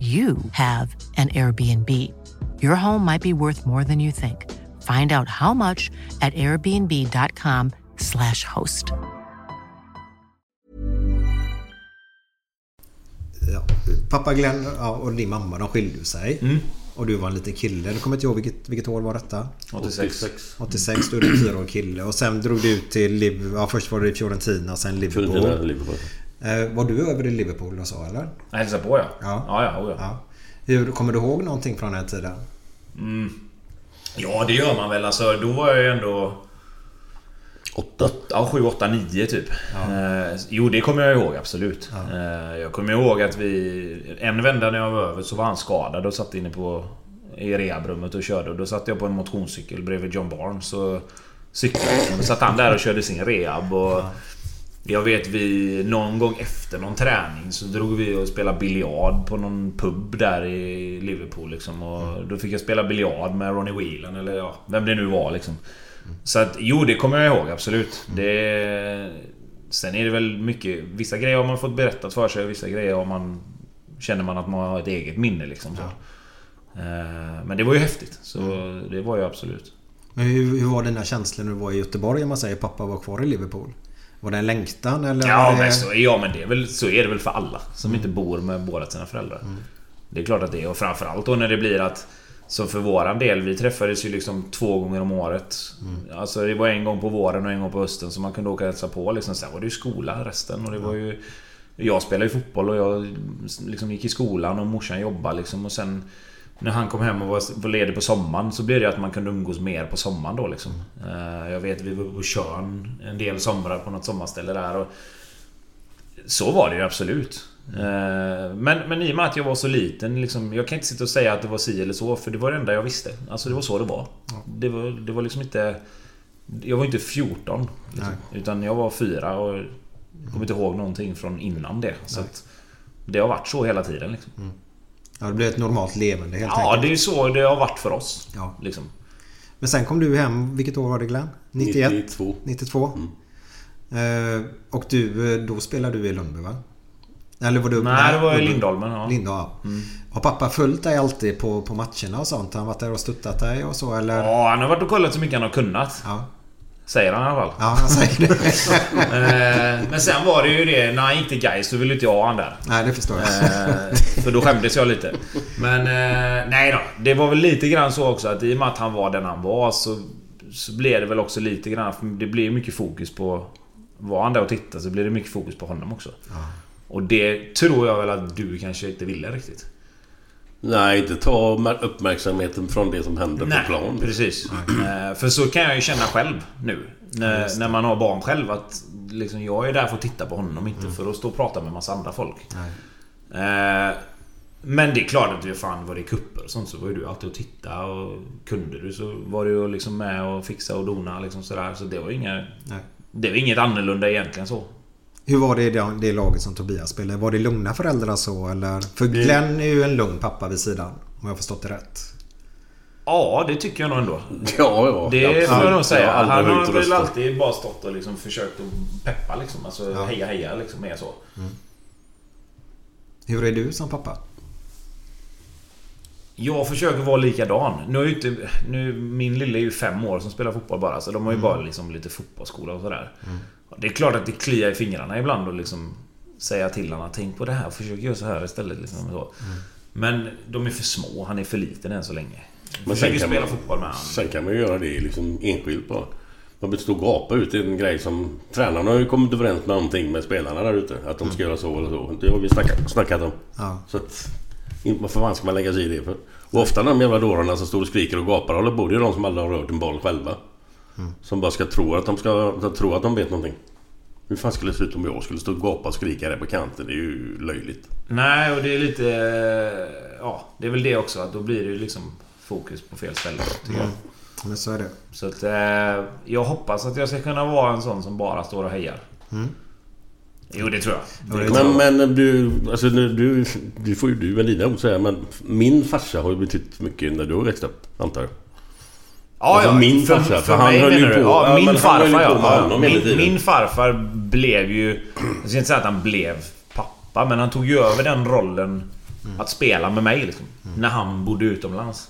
you have an Airbnb. Your home might be worth more than you think. Find out how much at airbnb.com/slash host. Ja. Pappa Glenn och din mamma de skilde sig. Och du var en liten kille. Du kommer inte ihåg vilket, vilket år var detta? 86. 86. Du är en fyraårig kille. Och sen drog du ut till Liv ja, Först var det i Fiorentina, sen Liverpool. Fiorentina, Liverpool. Eh, var du över i Liverpool och så eller? Jag hälsade på ja. Ja. Ja, ja, oh, ja. Ja. Hur, kommer du ihåg någonting från den här tiden? Ja, det gör man väl. Alltså, då var jag ju ändå... Åtta. Ja, 7, 8, 9 typ. Eh, jo, det kommer jag ihåg absolut. Eh, jag kommer ihåg att vi... En vända när jag var över så var han skadad och satt inne på... I rehabrummet och körde. Och då satt jag på en motionscykel bredvid John Barnes och cyklade. Och då satt han där och körde sin rehab. Och jag vet vi någon gång efter någon träning så drog vi och spelade biljard på någon pub där i Liverpool liksom. Och då fick jag spela biljard med Ronnie Whelan eller ja, vem det nu var liksom. Så att jo, det kommer jag ihåg absolut. Det... Sen är det väl mycket... Vissa grejer har man fått berättat för sig och vissa grejer har man... Känner man att man har ett eget minne liksom. Så. Eh, Men det var ju häftigt. Så det var ju absolut. Men hur, hur var dina känslor när du var i Göteborg om man säger pappa var kvar i Liverpool? Var det en längtan eller? Ja, det... men så, ja men det är väl, så är det väl för alla som inte bor med båda sina föräldrar. Det är klart att det är. Och framförallt då när det blir att... Som för våran del, vi träffades ju liksom två gånger om året. Alltså det var en gång på våren och en gång på hösten så man kunde åka och hälsa på. Liksom. Sen var det ju skola resten och det var ju... Jag spelade ju fotboll och jag liksom gick i skolan och morsan jobbade liksom och sen... När han kom hem och var, ledig på sommaren så blev det att man kunde umgås mer på sommaren då liksom. Eh, Jag vet vi var på Tjörn en del somrar på något sommarställe där och... Så var det ju absolut. Eh, Men, men i och med att jag var så liten liksom, Jag kan inte sitta och säga att det var si eller så för det var det enda jag visste. Alltså det var så det var. Det var, det var liksom inte... Jag var inte 14. Liksom, utan jag var fyra och... Jag kommer inte ihåg någonting från innan det. Så att, det har varit så hela tiden liksom. Ja, det blev ett normalt levande helt Ja, enkelt. det är så det har varit för oss. Ja. Liksom. Men sen kom du hem, vilket år var det Glenn? 91? 92. 92? Eh, och du, eh, då spelade du i Lundby va? Eller var du Nej, där? det var i. Lindholmen. Ja. Lindholm, ja. Har pappa följt dig alltid på, på matcherna och sånt? Har han varit där och stöttat dig och så eller? ja, han har varit och kollat så mycket han har kunnat. Ja, Säger han i alla fall. ja han säger det. Eh, Men sen var det ju det, när han gick till Gais så ville inte jag ha han där. Nej, det förstår jag. Eh, För då skämdes jag lite. Men eh, nej då. Det var väl lite grann så också att i och med att han var den han var så, så blev det väl också lite grann... För det blir mycket fokus på... Var han där och tittade så blir det mycket fokus på honom också. Och det tror jag väl att du kanske inte ville riktigt. Nej, inte ta uppmärksamheten från det som händer på plan. precis. Eh, För så kan jag ju känna själv nu. När, när man har barn själv att liksom, jag är där för att titta på honom, inte för att stå och prata med massa andra folk. Eh, Men det är klart att det fan var det kupper och sånt så var ju du alltid och titta och kunde du så var du ju liksom med och fixa och dona liksom sådär. Så det var inga... Nej. Det var inget annorlunda egentligen så. Hur var det i det, det laget som Tobias spelade? Var det lugna föräldrar så eller? För Glenn är ju en lugn pappa vid sidan. Om jag har förstått det rätt. Ja, det tycker jag nog ändå. Ja, ja. Det får jag nog säga. Jag aldrig Han har väl alltid bara stått och liksom försökt att peppa liksom. Alltså Ja. heja heja liksom är så. Hur är du som pappa? Jag försöker vara likadan. Nu är inte, nu, min lille är ju fem år som spelar fotboll bara. Så de har ju bara liksom lite fotbollsskola och sådär. Det är klart att det kliar i fingrarna ibland och liksom säga till honom Tänk på det här, försök göra så här istället. Liksom, så. Men de är för små. Han är för liten än så länge. Men försöker sen kan spela man- fotboll med honom. Sen kan man ju göra det liksom enskilt bara. Man behöver stå och gapa ut en grej som... Tränarna har ju kommit överens med någonting med spelarna där ute. Att de ska göra så eller så. Det har vi snackat, snackat om. Ja. Så att... Vad fan ska man lägga sig i det för? Och ofta de jävla dårarna som står och skriker och gapar håller på. Det är de som aldrig har rört en boll själva. Som bara ska tro att de ska... De tror att de vet någonting. Hur fan skulle det se ut om jag skulle stå och gapa och skrika där på kanten? Det är ju löjligt. Nej, och det är lite... eh, Ja, det är väl det också. Att då blir det ju liksom fokus på fel ställe. Tycker jag. Men så är det. Så att... Eh, jag hoppas att jag ska kunna vara en sån som bara står och hejar. Jo, det tror jag. Det Men, jag. men du, alltså du, du får ju du med dina ord säga men min farsa har ju betytt mycket när du har växt upp, antar jag. Ja, alltså ja, min för, farsa, för, för han höll ju på- Ja, ja, min farfar ja. hela Min, min farfar blev ju... Jag ska inte säga att han blev pappa, men han tog ju över den rollen att spela med mig liksom. När han bodde utomlands.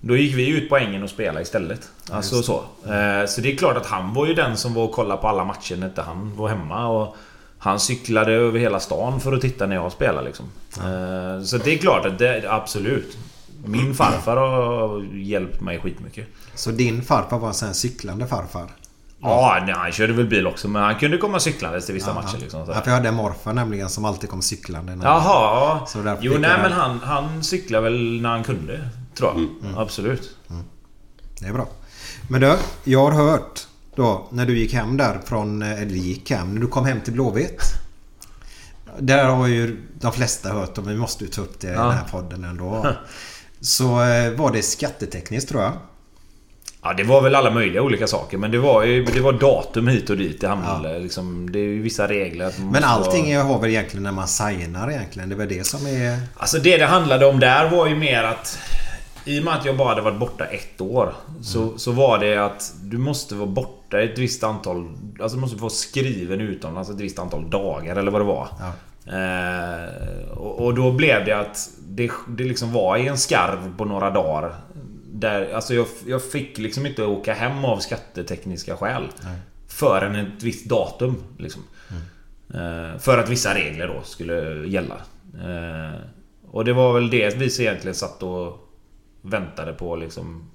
Då gick vi ut på ängen och spelade istället. Alltså så. Eh, Så det är klart att han var ju den som var och kollade på alla matcher när inte han var hemma. Och han cyklade över hela stan för att titta när jag spelade liksom. Eh, Så det är klart att det... Absolut. Min farfar har hjälpt mig skitmycket. Så din farfar var en cyklande farfar? Ja, nej, han körde väl bil också men han kunde komma cyklandes till vissa matcher liksom. Ja, sådär. för jag hade en morfar nämligen som alltid kom cyklande. när- Jaha, ja. Så därför Jo, nej men han, han cyklade väl när han kunde. Tror jag. Absolut. Det är bra. Men du, jag har hört då när du gick hem där från... Eller gick hem, när du kom hem till Blåvitt. Där har ju de flesta hört och vi måste ju ta upp det i den här podden ändå. Så eh, var det skattetekniskt tror jag. Ja, det var väl alla möjliga olika saker. Men det var ju det var datum hit och dit det handlade. Liksom, det är ju vissa regler. Men allting vara- är- har väl egentligen när man signar egentligen. Det är väl det som är... Alltså det det handlade om där var ju mer att... I och med att jag bara hade varit borta ett år. Så, så var det att du måste vara borta ett visst antal... Alltså du måste få skriven utomlands ett visst antal dagar eller vad det var. Ja. Eh, och, och då blev det att det, det liksom var i en skarv på några dagar. Där, alltså jag, jag fick liksom inte åka hem av skattetekniska skäl. Förrän ett visst datum. Liksom. Eh, för att vissa regler då skulle gälla. Eh, och det var väl det vi egentligen satt och väntade på liksom.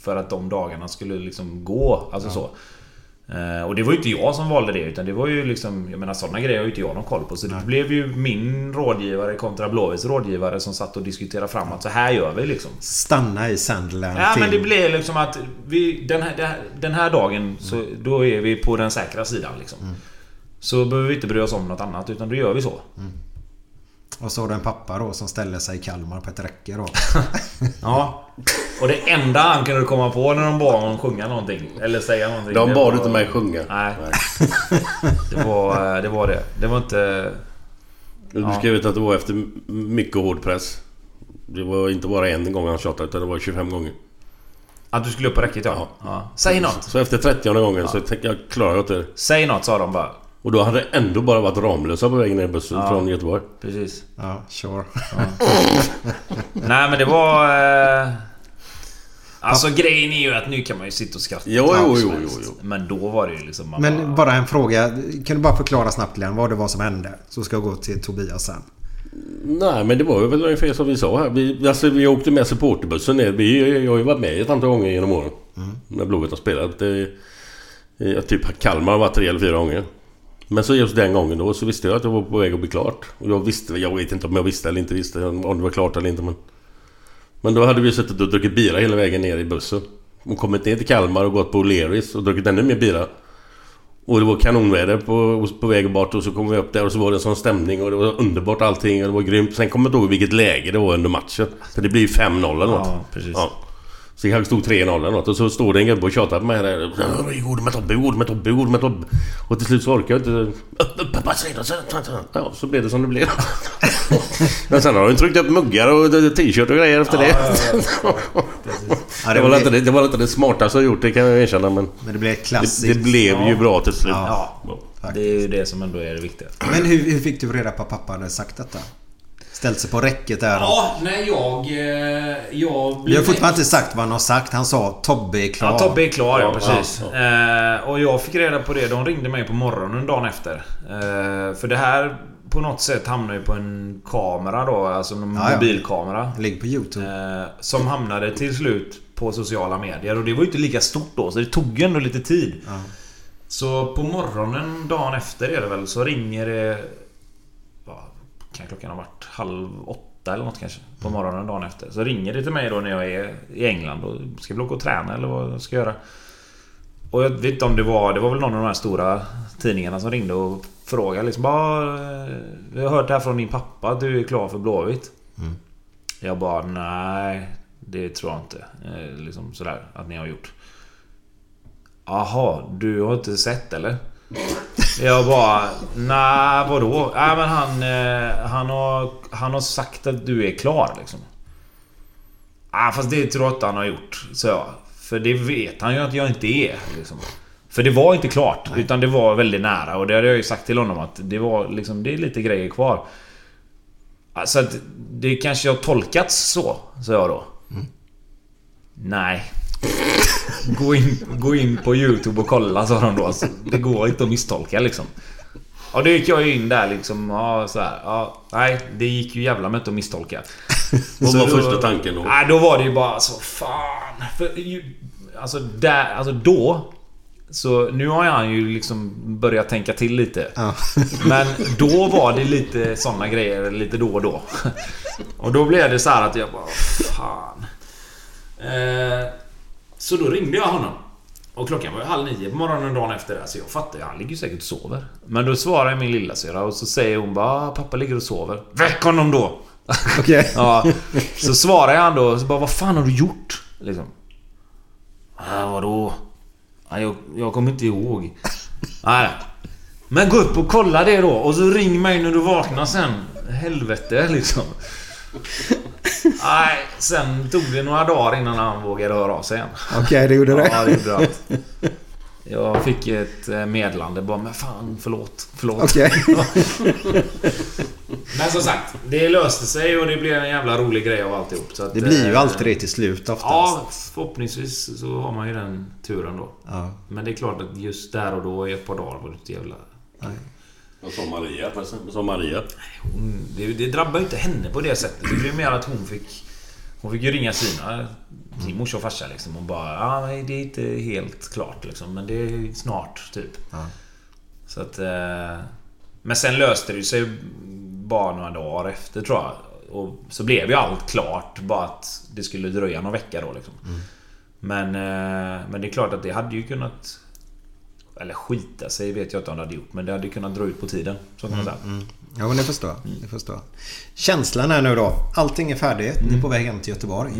För att de dagarna skulle liksom gå. Alltså så. Eh, Och det var ju inte jag som valde det utan det var ju liksom... Jag menar sådana grejer har ju inte jag någon koll på. Så det blev ju min rådgivare kontra Blåvitts rådgivare som satt och diskuterade fram att så här gör vi liksom. Stanna i Sandland Ja till... men det blev liksom att vi, den, här, den här- dagen så då är vi på den säkra sidan liksom. Så behöver vi inte bry oss om något annat utan då gör vi så. Och så har du en pappa då som ställer sig i Kalmar på ett räcke då. Ja. Och det enda han kunde komma på när de bad honom sjunga någonting eller säga någonting. De det bad var- inte mig sjunga. Nej. Det var, eh, det var det. Det var inte... Du Ja. skrev att det var efter mycket hård press. Det var inte bara en gång han tjatade utan det var 25 gånger. Att du skulle upp på räcket ja. ja. Säg något. Så efter 30 gången så tänkte jag klarar jag inte det. Säg något sa de bara. Och då hade det ändå bara varit Ramlösa på vägen ner i bussen Ja. från Göteborg. Precis. Ja, sure. Nej men det var... Eh... Alltså grejen är ju att nu kan man ju sitta och skratta. Jo, jo, jo, jo, jo. Men då var det ju liksom... Man Men bara en fråga. Kan du bara förklara snabbt Glenn vad det var som hände? Så ska jag gå till Tobias sen. Nej men det var ju väl ungefär som vi sa här. Vi, alltså, vi åkte med supporterbussen ner. Vi, jag har ju varit med ett antal gånger genom åren. När Blåvitt har spelat. Det, eh, typ Kalmar har varit tre eller fyra gånger. Men så just den gången då så visste jag att jag var på väg att bli klart. Och jag visste, jag vet inte om jag visste eller inte visste om det var klart eller inte men... Men då hade vi suttit och druckit bira hela vägen ner i bussen. Och kommit ner till Kalmar och gått på O'Learys och druckit ännu mer bira. Och det var kanonväder på, på väg bort och så kom vi upp där och så var det en sån stämning och det var underbart allting och det var grymt. Sen kommer jag inte ihåg vilket läge det var under matchen. För det blir ju 5-0 eller något. Ja, precis. Ja. Så kanske stod 3-0 eller något och så står det en gubbe och tjatar på mig där. Vi går med Tobbe, vi går med Tobbe, vi går med Tobbe. Och till slut så orkar jag inte. Ja, så blev det som det blev. Men sen har de tryckt upp muggar och t-shirt och grejer efter det. Ja, Det var, inte, det, det var inte det smartaste jag gjort, det kan jag erkänna men... Men det blev ett Det, klassiskt. det blev ju bra till slut. Ja. Det är ju det som ändå är det viktiga. Men hur, hur fick du reda på att pappa hade sagt detta? Ställt sig på räcket där. Ja, nej jag... eh, Jag Vi har fortfarande inte sagt vad han har sagt. Han sa Tobbe är klar. Ja, Tobbe är klar, ja, Ja, precis. ja, Eh, och jag fick reda på det. De ringde mig på morgonen dagen efter. Eh, för det här på något sätt hamnade ju på en kamera då. Alltså en Ja, ja. mobilkamera. Det ligger på YouTube. Eh, som hamnade till slut på sociala medier. Och det var ju inte lika stort då, så det tog ju ändå lite tid. Så på morgonen dagen efter är det väl, så ringer det... Kan klockan ha varit? Halv åtta eller något kanske? På morgonen dagen efter. Så ringer det till mig då när jag är i England och ska vi åka och träna eller vad ska jag göra? Och jag vet inte om det var... Det var väl någon av de här stora tidningarna som ringde och frågade liksom bara... "Eh, Vi har hört det här från din pappa att du är klar för Blåvitt. Jag bara nej, det tror jag inte. Eh, liksom sådär att ni har gjort. Jaha, du har inte sett eller? Jag bara nej vadå? Nej men han, eh, han, har, han har sagt att du är klar liksom. Ah, fast det tror jag inte han har gjort, så jag. För det vet han ju att jag inte är. Liksom. För det var inte klart, utan det var väldigt nära. Och det hade jag ju sagt till honom att det var liksom, det är lite grejer kvar. Så att det kanske har tolkats så, sa jag då. Nej. Gå in, gå in på YouTube och kolla, sa de då. Alltså, det går inte att misstolka liksom. Och då gick jag in där liksom, ja så här, ja, nej, det gick ju jävla med inte att misstolka. Vad var första tanken då? Nej, då var det ju bara så fan. För, ju, alltså, där, alltså då... Så nu har han ju liksom börjat tänka till lite. Ja. Men då var det lite såna grejer lite då och då. Och då blev det så här att jag bara fan. Eh, så då ringde jag honom. Och klockan var ju halv nio på morgonen dagen efter det. Så jag fattar ju, han ligger ju säkert och sover. Men då svarar min lillasyrra och så säger hon bara "Ah, pappa ligger och sover. Väck honom då! Okej. Ja, så svarar jag han då och så bara vad fan har du gjort? Liksom. Ah, vadå? Ah, jag, jag kommer inte ihåg. Nej. Men gå upp och kolla det då och så ring mig när du vaknar sen. Helvete liksom. Nej, sen tog det några dagar innan han vågade höra av sig igen. Okej, det gjorde det. Ja, det gjorde allt. Jag fick ett eh, meddelande bara men fan förlåt. Förlåt. Okej. Men som sagt, det löste sig och det blev en jävla rolig grej av alltihop. Så att, Det blir ju eh, alltid det till slut oftast. Ja, förhoppningsvis så har man ju den turen då. Ja. Men det är klart att just där och då i ett par dagar var det inte jävla... Vad sa Maria? Vad sa Maria? Hon, det, det drabbar ju inte henne på det sättet. Det blev mer att hon fick... Hon fick ju ringa sina... Sin morsa och farsa liksom och bara ja, nej, det är inte helt klart liksom. Men det är snart typ. Så att... Eh, men sen löste det sig bara några dagar efter tror jag. Och så blev ju allt klart. Bara att det skulle dröja någon vecka då liksom. Men, eh, men det är klart att det hade ju kunnat... Eller skita sig vet jag inte om det hade gjort. Men det hade kunnat dra ut på tiden. Så kan man säga. Ja, men det förstår jag. Det förstår. Känslan är nu då. Allting är färdigt. Ni är på väg hem till Göteborg.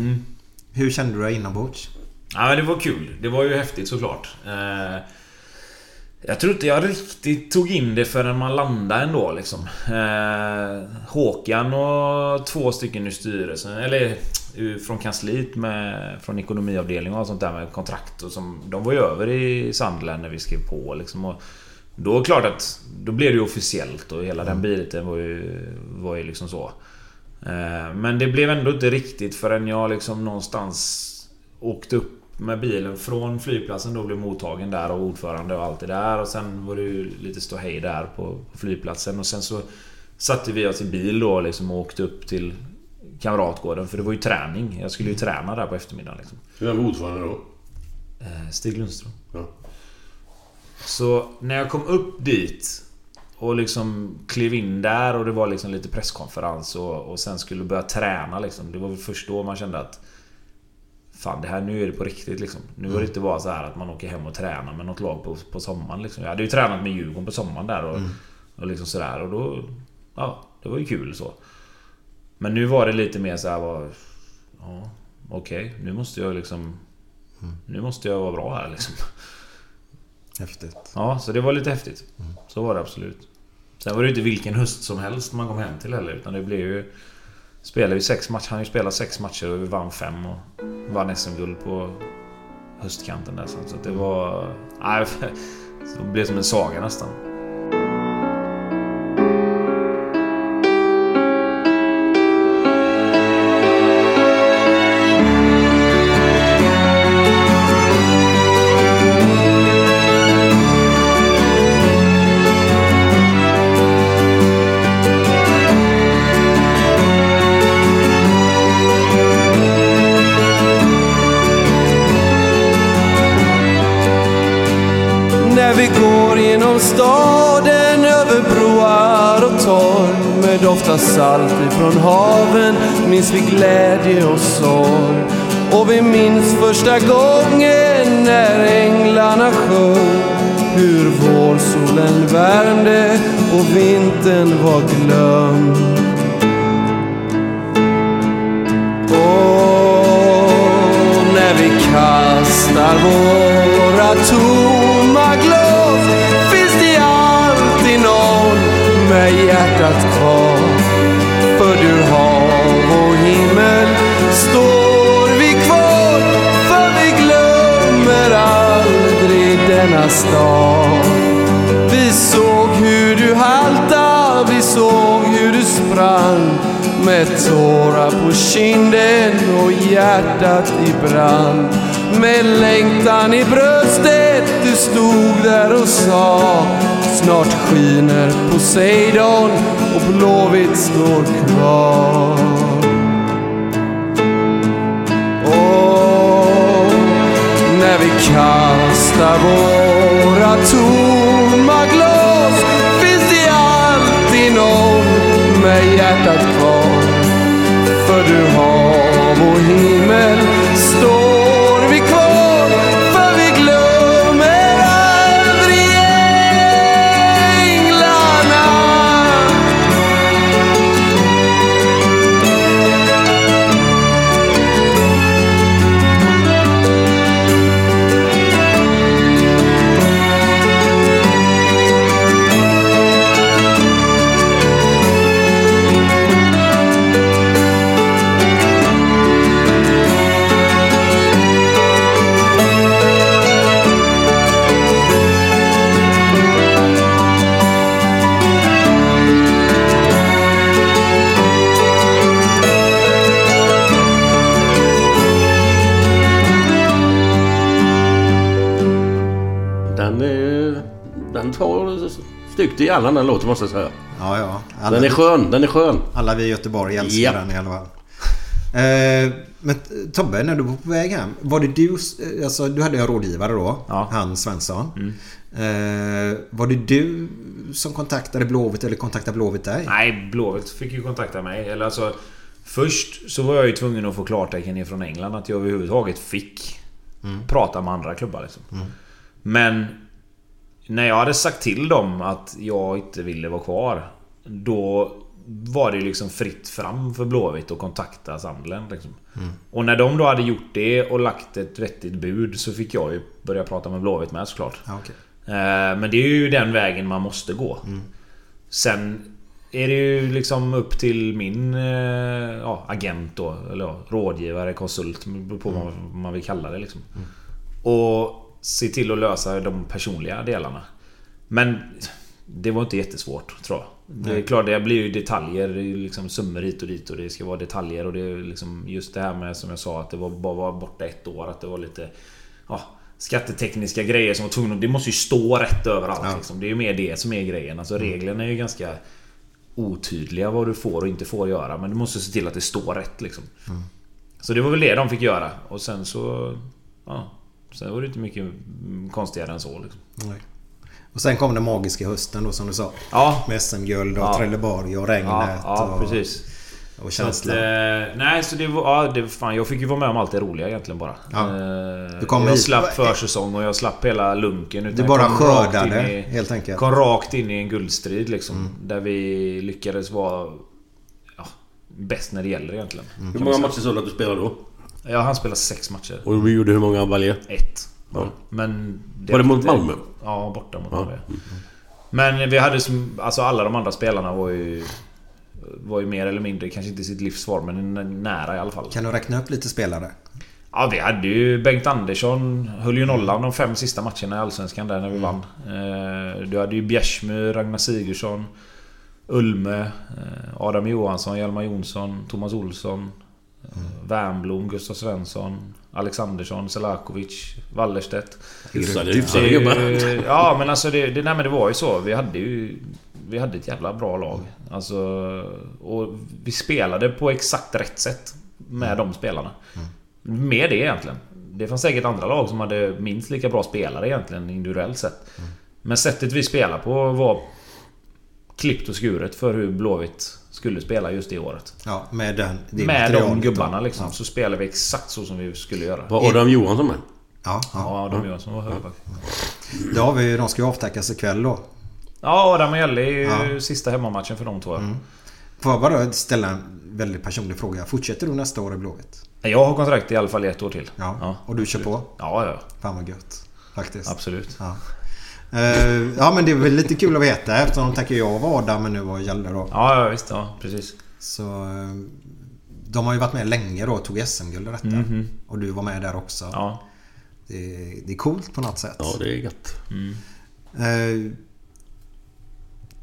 Hur kände du dig inombords? Ja men det var kul. Det var ju häftigt såklart. Eh, jag tror inte jag riktigt tog in det förrän man landade ändå liksom. Eh, Håkan och två stycken i styrelsen, eller från kansliet med, från ekonomiavdelningen och sånt där med kontrakt och som, De var ju över i Sandland när vi skrev på liksom. Och då är det klart att då blev det ju officiellt och hela den biten var ju, var ju liksom så. Eh, Men det blev ändå inte riktigt förrän jag liksom någonstans åkte upp med bilen från flygplatsen då blev mottagen där av ordförande och allt det där och sen var det ju lite ståhej där på på flygplatsen och sen så satte vi oss i bil då liksom och åkte upp till Kamratgården för det var ju träning. Jag skulle ju träna där på eftermiddagen liksom. Vem var ordförande då? Eh, Stig Lundström. Ja. Så när jag kom upp dit och liksom klev in där och det var liksom lite presskonferens och, och sen skulle börja träna liksom. Det var väl först då man kände att Fan det här nu är det på riktigt liksom. Nu var det inte bara så här att man åker hem och tränar med något lag på, på sommaren liksom. Jag hade ju tränat med Djurgården på sommaren där och, och liksom sådär och då... Ja, det var ju kul så. Men nu var det lite mer så här vad... Ja, okej, nu måste jag liksom... Nu måste jag vara bra här liksom. Häftigt. Ja, så det var lite häftigt. Så var det absolut. Sen var det ju inte vilken höst som helst man kom hem till heller. Utan det blev ju... Spelade vi sex matcher. Han ju spelat sex matcher och vi vann fem och vann SM-guld på höstkanten där. Så att det var... Nej, så det blev som en saga nästan. Doftar salt ifrån haven minns vi glädje och sorg. Och vi minns första gången när änglarna sjöng hur vårsolen värmde och vintern var glömd. Och när vi kastar våra tomma glas finns det alltid någon med hjärtat kvar. Stad. Vi såg hur du halta, vi såg hur du sprang med tårar på kinden och hjärtat i brand. Med längtan i bröstet, du stod där och sa Snart skiner Poseidon och Blåvitt står kvar. Vi kastar våra tomma glas finns det alltid någon med hjärtat kvar. För du hav och himmel tar styggt i alla den låten måste jag säga. Ja, ja. Alla, Den är skön, den är skön. alla vi i Göteborg älskar Ja. den i alla fall. Eh, men Tobbe, när du var på väg hem. Var det du... eh, Alltså, du hade en rådgivare då. Ja. Han Svensson. Eh, var det du som kontaktade Blåvitt eller kontaktade Blåvitt dig? Nej, Blåvitt fick ju kontakta mig. Eller alltså... Först så var jag ju tvungen att få klartecken ifrån England att jag överhuvudtaget fick prata med andra klubbar liksom. Men... När jag hade sagt till dem att jag inte ville vara kvar. Då var det liksom fritt fram för Blåvitt att kontakta Sandland. Liksom. Och när de då hade gjort det och lagt ett vettigt bud så fick jag ju börja prata med Blåvitt med såklart. Ja, okej. Eh, Men det är ju den vägen man måste gå. Sen är det ju liksom upp till min eh, ja, agent då, eller ja, rådgivare, konsult, på vad man vill kalla det liksom. Och se till att lösa de personliga delarna. Men det var inte jättesvårt tror jag. Det är klart, det blir ju detaljer, det är liksom summor hit och dit och det ska vara detaljer och det är liksom just det här med som jag sa att det var bara var borta ett år, att det var lite... Ja, skattetekniska grejer som var tvungna... Det måste ju stå rätt överallt Ja. liksom. Det är ju mer det som är grejen. Alltså reglerna är ju ganska otydliga vad du får och inte får göra. Men du måste se till att det står rätt liksom. Så det var väl det de fick göra. Och sen så... Ja. Sen var det inte mycket mm, konstigare än så liksom. Nej. Och sen kom den magiska hösten då som du sa. Ja. Med SM-guld och Ja. Trelleborg och regnet Ja, ja och, precis. och Så att, känslan. eh, nej, så det var... Ja, det, fan, jag fick ju vara med om allt det roliga egentligen bara. Ja. Eh, Du kom jag hit- slapp försäsong och jag slapp hela lunken. utan Du bara skördade, in i- helt enkelt. Kom rakt in i en guldstrid liksom. Där vi lyckades vara... Ja, bäst när det gäller egentligen. Hur många matcher sa du att du spelade då? Ja, han spelade sex matcher. Och vi gjorde hur många Valje? Ett. Ja. Men... Var det mot Malmö? Ja, borta mot Ja. Malmö. Men vi hade som... Alltså alla de andra spelarna var ju... Var ju mer eller mindre, kanske inte i sitt livsform, men n- nära i alla fall. Kan du räkna upp lite spelare? Ja, vi hade ju Bengt Andersson. Höll ju nollan de fem sista matcherna i Allsvenskan där när vi vann. Eh, Du hade ju Bjärsmyr, Ragnar Sigurdsson, Ulme, eh, Adam Johansson, Hjalmar Jonsson, Thomas Olsson, eh, Wernbloom, Gustav Svensson, Alexandersson, Selakovic, Wallerstedt. Hyfsade, hyfsade gubbar. Ja men alltså det, det, nej, men det var ju så. Vi hade ju... Vi hade ett jävla bra lag. Alltså... Och vi spelade på exakt rätt sätt. Med de spelarna. Med det egentligen. Det fanns säkert andra lag som hade minst lika bra spelare egentligen individuellt sett. Men sättet vi spelar på var klippt och skuret för hur Blåvitt skulle spela just det året. Ja, med den, det med de gubbarna liksom. Ja. Så spelade vi exakt så som vi skulle göra. Var Adam Johansson med? Ja, ja. Ja, de Johansson var högerback. Då har vi, de ska ju avtackas ikväll då. Ja, Adam och Jelle är ju Ja. sista hemmamatchen för de två. Får jag bara ställa en väldigt personlig fråga. Fortsätter du nästa år i Blåvitt? Jag har kontrakt i alla fall ett år till. Ja. Och du kör på? Ja, ja. Fan vad gött. Faktiskt. Absolut. Ja. Eh, ja men det är väl lite kul att veta eftersom de tackar jag var Adam men nu var Jalle då. Ja, ja visst. Ja, precis. Så eh, de har ju varit med länge då och tog SM-guld och detta. Och du var med där också. Ja. Det, det är coolt på något sätt. Ja, det är gött. Eh,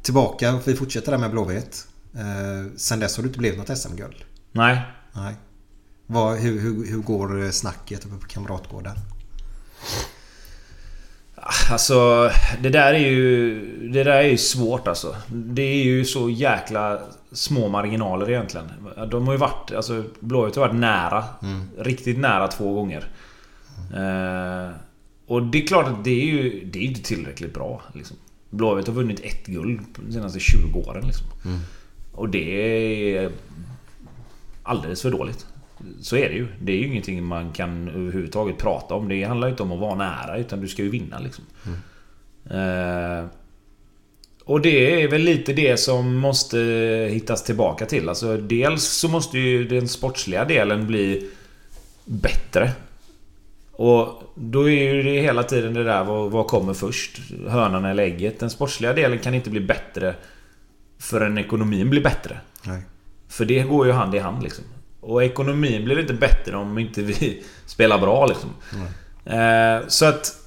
tillbaka, vi fortsätter där med Blåvitt. Eh, sen dess har du inte blivit något SM-guld. Nej. Nej. Vad, hur, hur, hur går snacket uppe på Kamratgården? Alltså, det där är ju... Det där är ju svårt alltså. Det är ju så jäkla små marginaler egentligen. De har ju varit... Alltså, Blåvitt har varit nära. Riktigt nära två gånger. Eh, och det är klart att det är ju... Det är inte tillräckligt bra. Liksom. Blåvitt har vunnit ett guld de senaste 20 åren. Liksom. Och det är... Alldeles för dåligt. Så är det ju. Det är ju ingenting man kan överhuvudtaget prata om. Det handlar ju inte om att vara nära utan du ska ju vinna liksom. Eh, och det är väl lite det som måste hittas tillbaka till. Alltså dels så måste ju den sportsliga delen bli bättre. Och då är ju det hela tiden det där vad, vad kommer först? Hönan eller ägget? Den sportsliga delen kan inte bli bättre förrän ekonomin blir bättre. Nej. För det går ju hand i hand liksom. Och ekonomin blir inte bättre om inte vi spelar bra liksom. Eh, så att...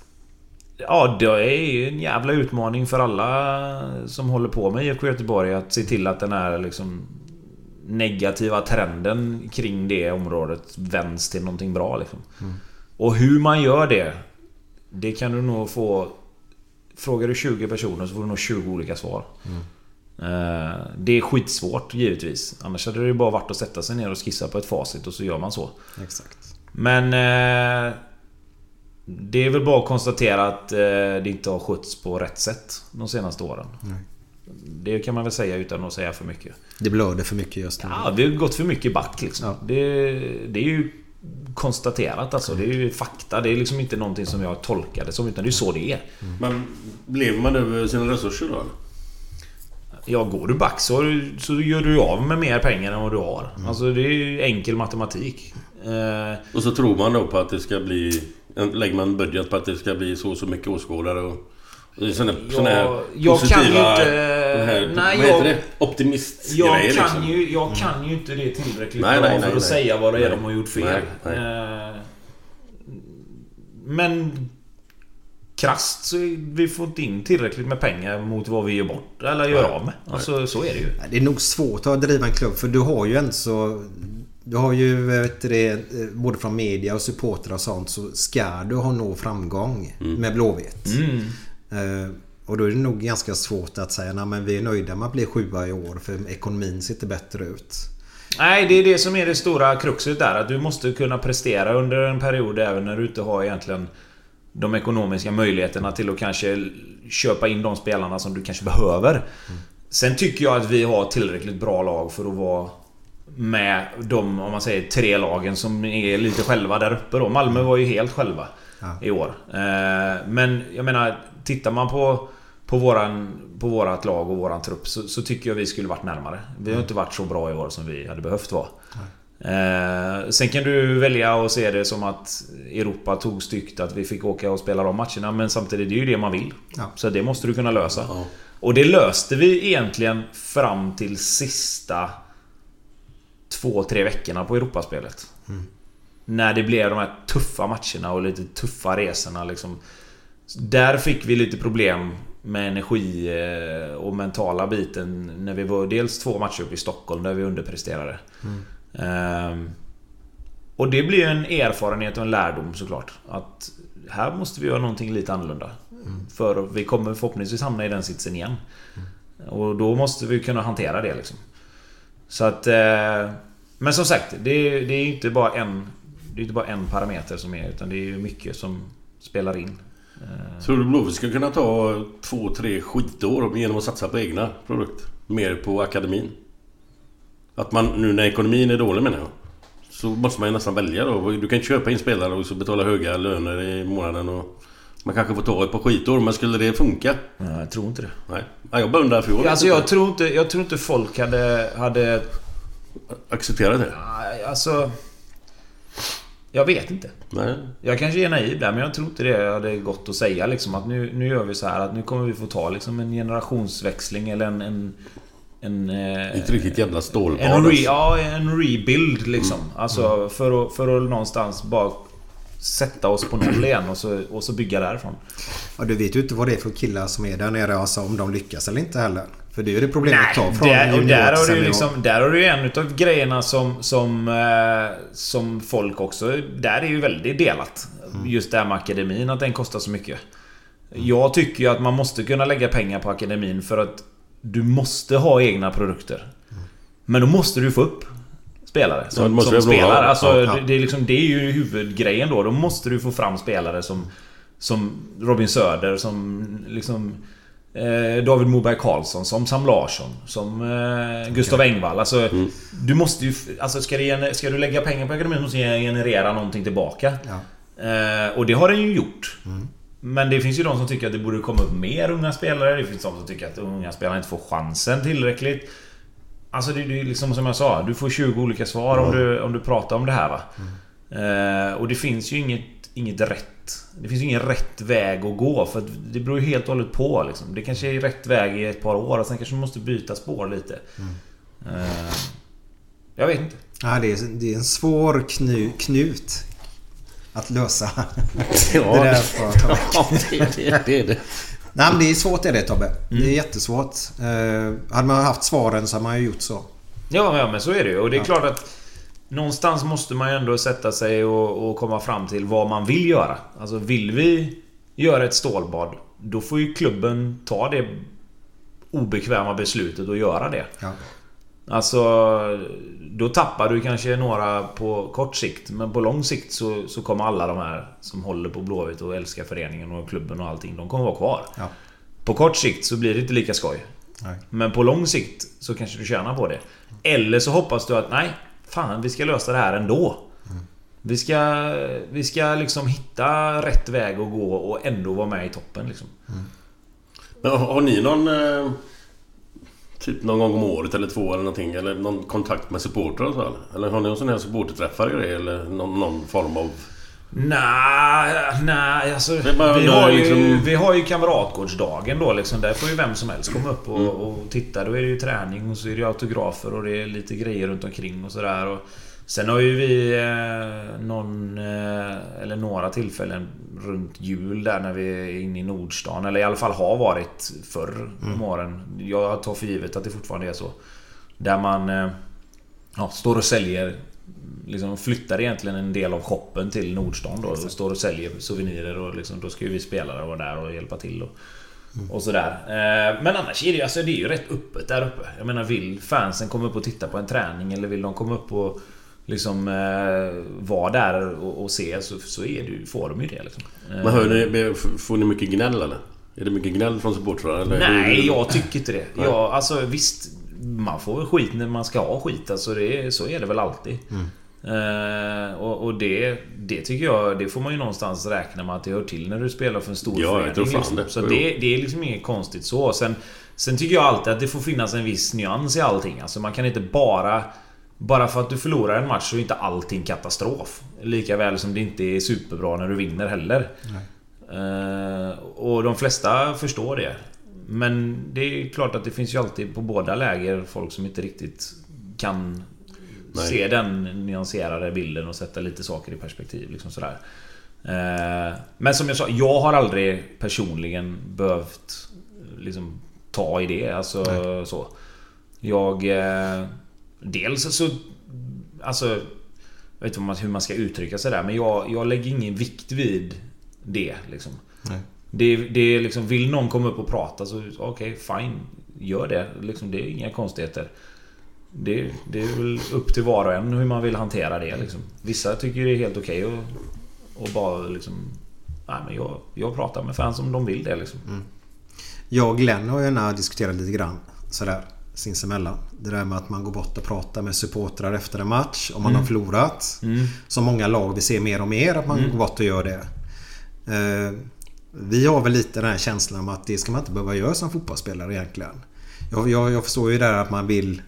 Ja, det är ju en jävla utmaning för alla som håller på med IFK Göteborg att se till att den här liksom negativa trenden kring det området vänds till någonting bra liksom. Och hur man gör det, det kan du nog få... Frågar du 20 personer så får du nog 20 olika svar. Eh, Det är skitsvårt givetvis. Annars hade det ju bara varit att sätta sig ner och skissa på ett facit och så gör man så. Exakt. Men... eh, Det är väl bara att konstatera att eh, det inte har skötts på rätt sätt de senaste åren. Det kan man väl säga utan att säga för mycket. Det blöder för mycket just nu. Ja, vi har gått för mycket back liksom. Ja. Det, det är ju konstaterat alltså. Det är ju fakta. Det är liksom inte någonting som jag tolkar det som. Utan det är så det är. Men lever man över sina resurser då? Ja, går du back så, så gör du av med mer pengar än vad du har. Mm. Alltså det är ju enkel matematik. Eh, Och så tror man då på att det ska bli... Lägger man en budget på att det ska bli så och så mycket åskådare och... Såna, Ja, såna här jag kan ju inte- här, nej, vad jag- heter det? Optimistgrejer jag, kan liksom. ju, jag kan ju inte det tillräckligt Nej, bra nej, för nej, att nej. säga vad det är de har gjort fel. Nej, nej. Eh, men... Krasst så vi får inte in tillräckligt med pengar mot vad vi gör bort eller gör av med. Alltså så är det ju. Det är nog svårt att driva en klubb för du har ju en så... Du har ju vet du det, eh, både från media och supportrar och sånt så ska du ha nå framgång med Blåvitt. Eh, och då är det nog ganska svårt att säga nej men vi är nöjda med att bli sjua i år för ekonomin sitter bättre ut. Nej, det är det som är det stora kruxet där. Att du måste kunna prestera under en period även när du inte har egentligen de ekonomiska möjligheterna till att kanske köpa in de spelarna som du kanske behöver. Sen tycker jag att vi har tillräckligt bra lag för att vara med de, om man säger, tre lagen som är lite själva där uppe då. Malmö var ju helt själva i år. Eh, Men jag menar, tittar man på på, våran, på vårat lag och våran trupp så, så tycker jag vi skulle varit närmare. Vi har inte varit så bra i år som vi hade behövt vara. Eh, sen kan du välja att se det som att Europa tog styggt att vi fick åka och spela de matcherna. Men samtidigt, det är ju det man vill. Ja. Så det måste du kunna lösa. Ja. Och det löste vi egentligen fram till sista två, tre veckorna på Europaspelet. När det blev de här tuffa matcherna och lite tuffa resorna liksom. Där fick vi lite problem med energi eh, och mentala biten när vi var dels två matcher uppe i Stockholm där vi underpresterade. Ehm, och det blir en erfarenhet och en lärdom såklart. Att här måste vi göra någonting lite annorlunda. För vi kommer förhoppningsvis hamna i den sitsen igen. Och då måste vi kunna hantera det liksom. Så att... Eh, men som sagt, det är, det är inte bara en... Det är inte bara en parameter som är utan det är ju mycket som spelar in. Eh, Tror du Blåvitt ska kunna ta två, tre skitår genom att satsa på egna produkter? Mer på akademin? Att man nu när ekonomin är dålig menar jag. Så måste man ju nästan välja då. Du kan inte köpa in spelare och så betala höga löner i månaden och... Man kanske får ta ett par skitår, men skulle det funka? nej, jag tror inte det. Nej. Ja, jag bara undrar för jag Alltså jag tror inte, jag tror inte folk hade... hade Acceptera det? nej, alltså... Jag vet inte. Nej. Jag kanske är naiv där men jag tror inte det hade gått att säga liksom att nu, nu gör vi så här att nu kommer vi få ta liksom en generationsväxling eller en... en en, eh, Inte riktigt jävla stålbad. en, re, alltså. ja, en rebuild liksom. Alltså för att, för att någonstans bara sätta oss på noll igen och så, och så bygga därifrån. Ja, du vet ju inte vad det är för killar som är där nere. Alltså om de lyckas eller inte heller. För det är ju det problemet att ta från där, och där har, du liksom, där har du ju en utav grejerna som, som, eh, som folk också... Där är ju väldigt delat. Just det här med akademin, att den kostar så mycket. Jag tycker ju att man måste kunna lägga pengar på akademin för att du måste ha egna produkter. Men då måste du få upp spelare Ja, som, måste som du ha bra spelar. lag. Alltså, Ja, ja. Det, är liksom, det är ju huvudgrejen då. Då måste du få fram spelare som, som Robin Söder, som liksom... Eh, David Moberg Karlsson, som Sam Larsson, som eh, Gustav Engvall. Alltså, Du måste ju... Alltså ska, gener- ska du lägga pengar på akademin måste du generera någonting tillbaka. Ja. Eh, och det har den ju gjort. Men det finns ju de som tycker att det borde komma upp mer unga spelare. Det finns de som tycker att unga spelare inte får chansen tillräckligt. Alltså det, det är liksom som jag sa, du får 20 olika svar om, du, om du pratar om det här va. Eh, och det finns ju inget, inget rätt. Det finns ju ingen rätt väg att gå för att det beror ju helt och hållet på liksom. Det kanske är rätt väg i ett par år och sen kanske man måste byta spår lite. Eh, jag vet inte. Ja, det, är, det är en svår knu, knut att lösa. Ja, det där jag ta. Ja, det, det, det är det. Nej men det är svårt är det Tobbe. Mm. Det är jättesvårt. Eh, hade man haft svaren så hade man ju gjort så. Ja, ja men så är det ju. Och det är klart att Någonstans måste man ju ändå sätta sig och, och komma fram till vad man vill göra. Alltså vill vi göra ett stålbad Då får ju klubben ta det obekväma beslutet att göra det. Ja. Alltså Då tappar du kanske några på kort sikt Men på lång sikt så, så kommer alla de här Som håller på Blåvitt och älskar föreningen och klubben och allting De kommer vara kvar. Ja. På kort sikt så blir det inte lika skoj. Nej. Men på lång sikt så kanske du tjänar på det. Eller så hoppas du att nej, fan vi ska lösa det här ändå. Vi ska, vi ska liksom hitta rätt väg att gå och ändå vara med i toppen liksom. Men har, har ni någon... Eh, typ någon gång om året eller två eller någonting? Eller någon kontakt med supportrar och så? Eller, eller har ni någon sån här supporterträffar grejer? Eller någon, någon form av... Nej, nej alltså. Vi har, ju, liksom- vi har ju kamratgårdsdagen då liksom. Där får ju vem som helst komma upp och, Mm. och titta. Då är det ju träning och så är det ju autografer och det är lite grejer runt omkring och sådär. Och Sen har ju vi eh, någon eh, eller några tillfällen runt jul där när vi är inne i Nordstan. Eller i alla fall har varit förr om åren. Jag tar för givet att det fortfarande är så. Där man eh, ja, står och säljer liksom flyttar egentligen en del av shoppen till Nordstan då och står och säljer souvenirer och liksom, då ska ju vi spelare vara där och hjälpa till och, och sådär. Eh, Men annars är det, ju- alltså, det är ju rätt öppet där uppe. Jag menar vill fansen komma upp och titta på en träning eller vill de komma upp och liksom eh, vara där och, och se så, så är det, får de ju det liksom. Eh, Men hör ni, får ni mycket gnäll eller? Är det mycket gnäll från supportrar? Nej, jag tycker inte det. Ja, alltså visst. Man får väl skit när man ska ha skit. Alltså det, så är det väl alltid. Eh, och och det, det tycker jag, det får man ju någonstans räkna med att det hör till när du spelar för en stor Ja, jag förening. liksom. det. Så det, det är liksom inget konstigt så. Sen, sen tycker jag alltid att det får finnas en viss nyans i allting. Alltså man kan inte bara Bara för att du förlorar en match så är inte allting katastrof. Lika väl som det inte är superbra när du vinner heller. Eh, och de flesta förstår det. Men det är klart att det finns ju alltid på båda läger folk som inte riktigt kan Nej. se den nyanserade bilden och sätta lite saker i perspektiv. Liksom sådär. Eh, men som jag sa, jag har aldrig personligen behövt liksom, ta i det. Alltså så. Jag... Eh, dels så... Alltså... Jag vet inte hur man ska uttrycka sig där men jag, jag lägger ingen vikt vid det liksom. Nej. Det, det är liksom, vill någon komma upp och prata så okej, fine. Gör det. Liksom, det är inga konstigheter. Det, det är väl upp till var och en hur man vill hantera det liksom. Vissa tycker det är helt okej och, och bara liksom... Nej men jag, jag pratar med fans om de vill det liksom. Jag och Glenn har ju gärna diskuterat lite grann sådär sinsemellan. Det där med att man går bort och pratar med supportrar efter en match om man har förlorat. Som många lag vi ser mer och mer att man går bort och gör det. Eh, vi har väl lite den här känslan om att det ska man inte behöva göra som fotbollsspelare egentligen. Jag, jag, jag förstår ju där att man vill...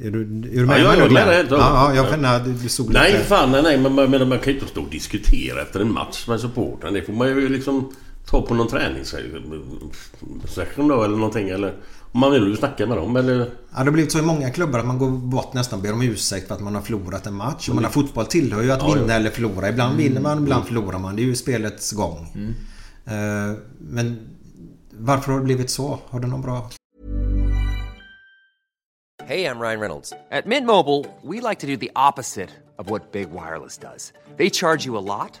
Är du, är du med Ja, jag är med helt Ja, jag att du, du såg Nej lite... fan, nej, nej men man, man kan ju inte stå och diskutera efter en match med supporten. Det får man ju liksom ta på någon träningssession då eller någonting. Eller om man vill ju snacka med dem eller... Ja, det har blivit så i många klubbar att man går bort nästan och ber om ursäkt för att man har förlorat en match. Och man har fotboll tillhör ju att Ja, vinna ja. eller förlora. Ibland vinner man, ibland förlorar man. Det är ju spelets gång. Eh, Men varför har det blivit så? Har du någon bra... Hey, I'm Ryan Reynolds. At Mint Mobile, we like to do the opposite of what Big Wireless does. They charge you a lot,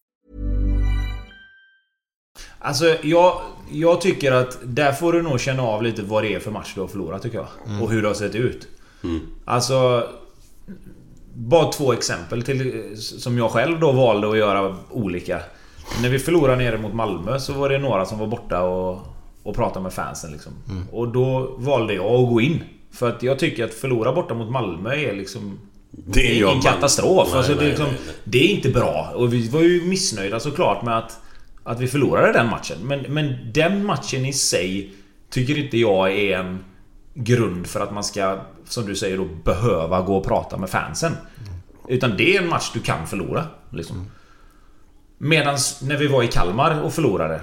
Alltså jag, jag tycker att där får du nog känna av lite vad det är för match du har förlorat tycker jag. Och hur det har sett ut. Alltså... Bara två exempel till, som jag själv då valde att göra olika. När vi förlorade nere mot Malmö så var det några som var borta och, och pratade med fansen liksom. Och då valde jag att gå in. För att jag tycker att förlora borta mot Malmö är liksom... Det är ingen katastrof. Nej, alltså, det, är nej, liksom, nej, nej. det är inte bra. Och vi var ju missnöjda såklart med att, att vi förlorade den matchen. Men, men den matchen i sig tycker inte jag är en grund för att man ska, som du säger då, behöva gå och prata med fansen. Utan det är en match du kan förlora. Liksom. Medan när vi var i Kalmar och förlorade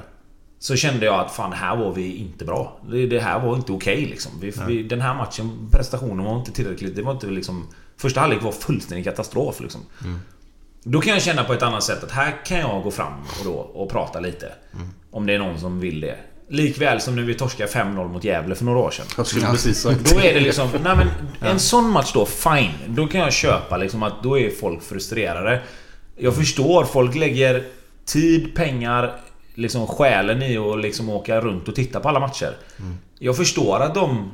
så kände jag att fan, här var vi inte bra. Det, här var inte okej liksom. Vi, vi, den här matchen, prestationen var inte tillräckligt. Det var inte liksom... Första halvlek var fullständig katastrof liksom. Då kan jag känna på ett annat sätt att här kan jag gå fram och, då, och prata lite. Om det är någon som vill det. Likväl som när vi torskade 5-0 mot Gävle för några år sedan. Jag skulle precis sagt Då är det liksom... Nej men en sån match då, fine. Då kan jag köpa liksom att då är folk frustrerade. Jag förstår, folk lägger tid, pengar, liksom själen i att liksom åka runt och titta på alla matcher. Jag förstår att de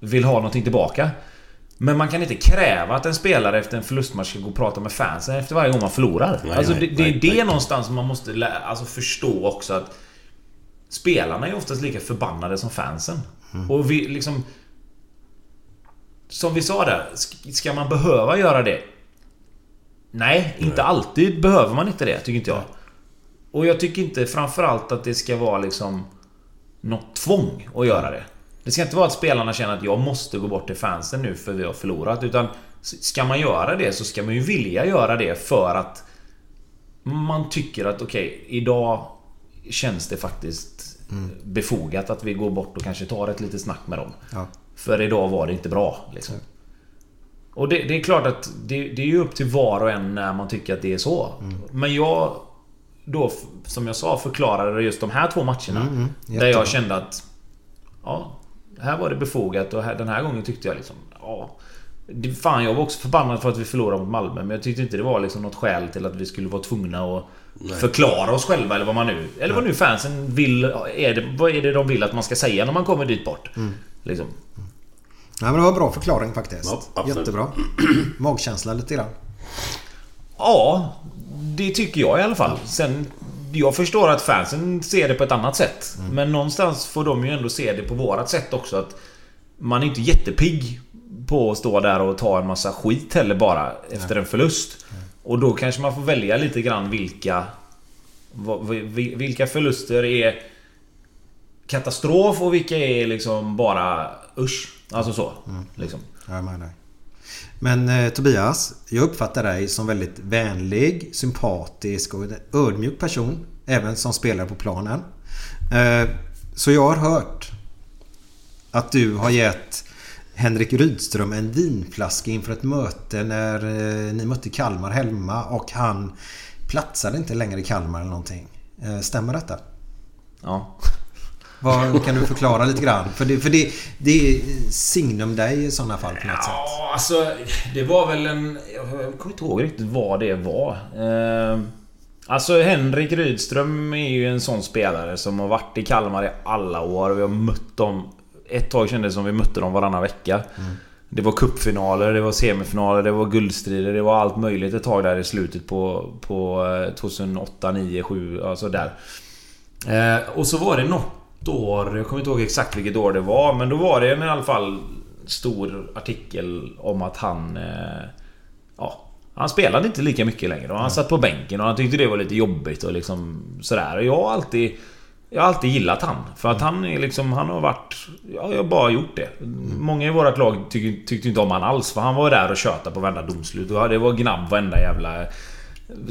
vill ha någonting tillbaka. Men man kan inte kräva att en spelare efter en förlustmatch ska gå och prata med fansen efter varje gång man förlorar. Nej, alltså nej, det, det är det någonstans man måste lä- alltså förstå också att Spelarna är oftast lika förbannade som fansen. Och vi liksom... Som vi sa där, sk- ska man behöva göra det? Nej, inte alltid behöver man inte det, tycker inte jag. Och jag tycker inte framförallt att det ska vara liksom något tvång att göra det. Det ska inte vara att spelarna känner att jag måste gå bort till fansen nu för vi har förlorat. Utan ska man göra det så ska man ju vilja göra det för att man tycker att okej, okay, idag känns det faktiskt mm. befogat att vi går bort och kanske tar ett litet snack med dem. Ja. För idag var det inte bra. Liksom. Och det, det, är klart att det, det är ju upp till var och en när man tycker att det är så. Mm. Men jag då, som jag sa, förklarade just de här två matcherna. Mm, mm. där jag kände att... Ja, här var det befogat och här, den här gången tyckte jag liksom... Ja, det, fan, jag var också förbannad för att vi förlorade mot Malmö. Men jag tyckte inte det var liksom något skäl till att vi skulle vara tvungna att Nej. förklara oss själva eller vad man nu... Eller vad nu fansen vill... Är det, vad är det de vill att man ska säga när man kommer dit bort? Mm. Liksom. Nej men det var en bra förklaring faktiskt. Ja, Jättebra. Magkänsla lite grann. Ja, det tycker jag i alla fall. Sen... Jag förstår att fansen ser det på ett annat sätt. Mm. Men någonstans får de ju ändå se det på vårat sätt också. Att man är inte jättepigg på att stå där och ta en massa skit heller bara efter en förlust. Och då kanske man får välja lite grann vilka... Vilka förluster är katastrof och vilka är liksom bara usch. Alltså så. Mm. Liksom. Jag dig. Men eh, Tobias, jag uppfattar dig som väldigt vänlig, sympatisk och en ödmjuk person. Även som spelare på planen. Eh, så jag har hört att du har gett Henrik Rydström en vinflaska inför ett möte när eh, ni mötte Kalmar hemma och han platsade inte längre i Kalmar eller någonting. Eh, stämmer detta? Ja. Vad kan du förklara lite grann? För det, för det, det är signum dig i sådana fall på något ja, sätt. Ja, alltså det var väl en... Jag kommer inte ihåg riktigt vad det var. Eh, alltså Henrik Rydström är ju en sån spelare som har varit i Kalmar i alla år. Vi har mött dem... Ett tag kändes det som vi mötte dem varannan vecka. Mm. Det var kuppfinaler, det var semifinaler, det var guldstrider, det var allt möjligt ett tag där i slutet på, på 2008, 9, 7, alltså där. Eh, och så var det något år, jag kommer inte ihåg exakt vilket år det var, men då var det en, i alla fall stor artikel om att han... Eh, ja, han spelade inte lika mycket längre och han satt på bänken och han tyckte det var lite jobbigt och liksom sådär. Och jag har alltid... Jag har alltid gillat han. För att han är liksom... Han har varit... Ja, jag har bara gjort det. Många i vårt lag tyck, tyckte inte om han alls. För han var där och tjötade på varenda domslut. Och det var gnabb varenda jävla...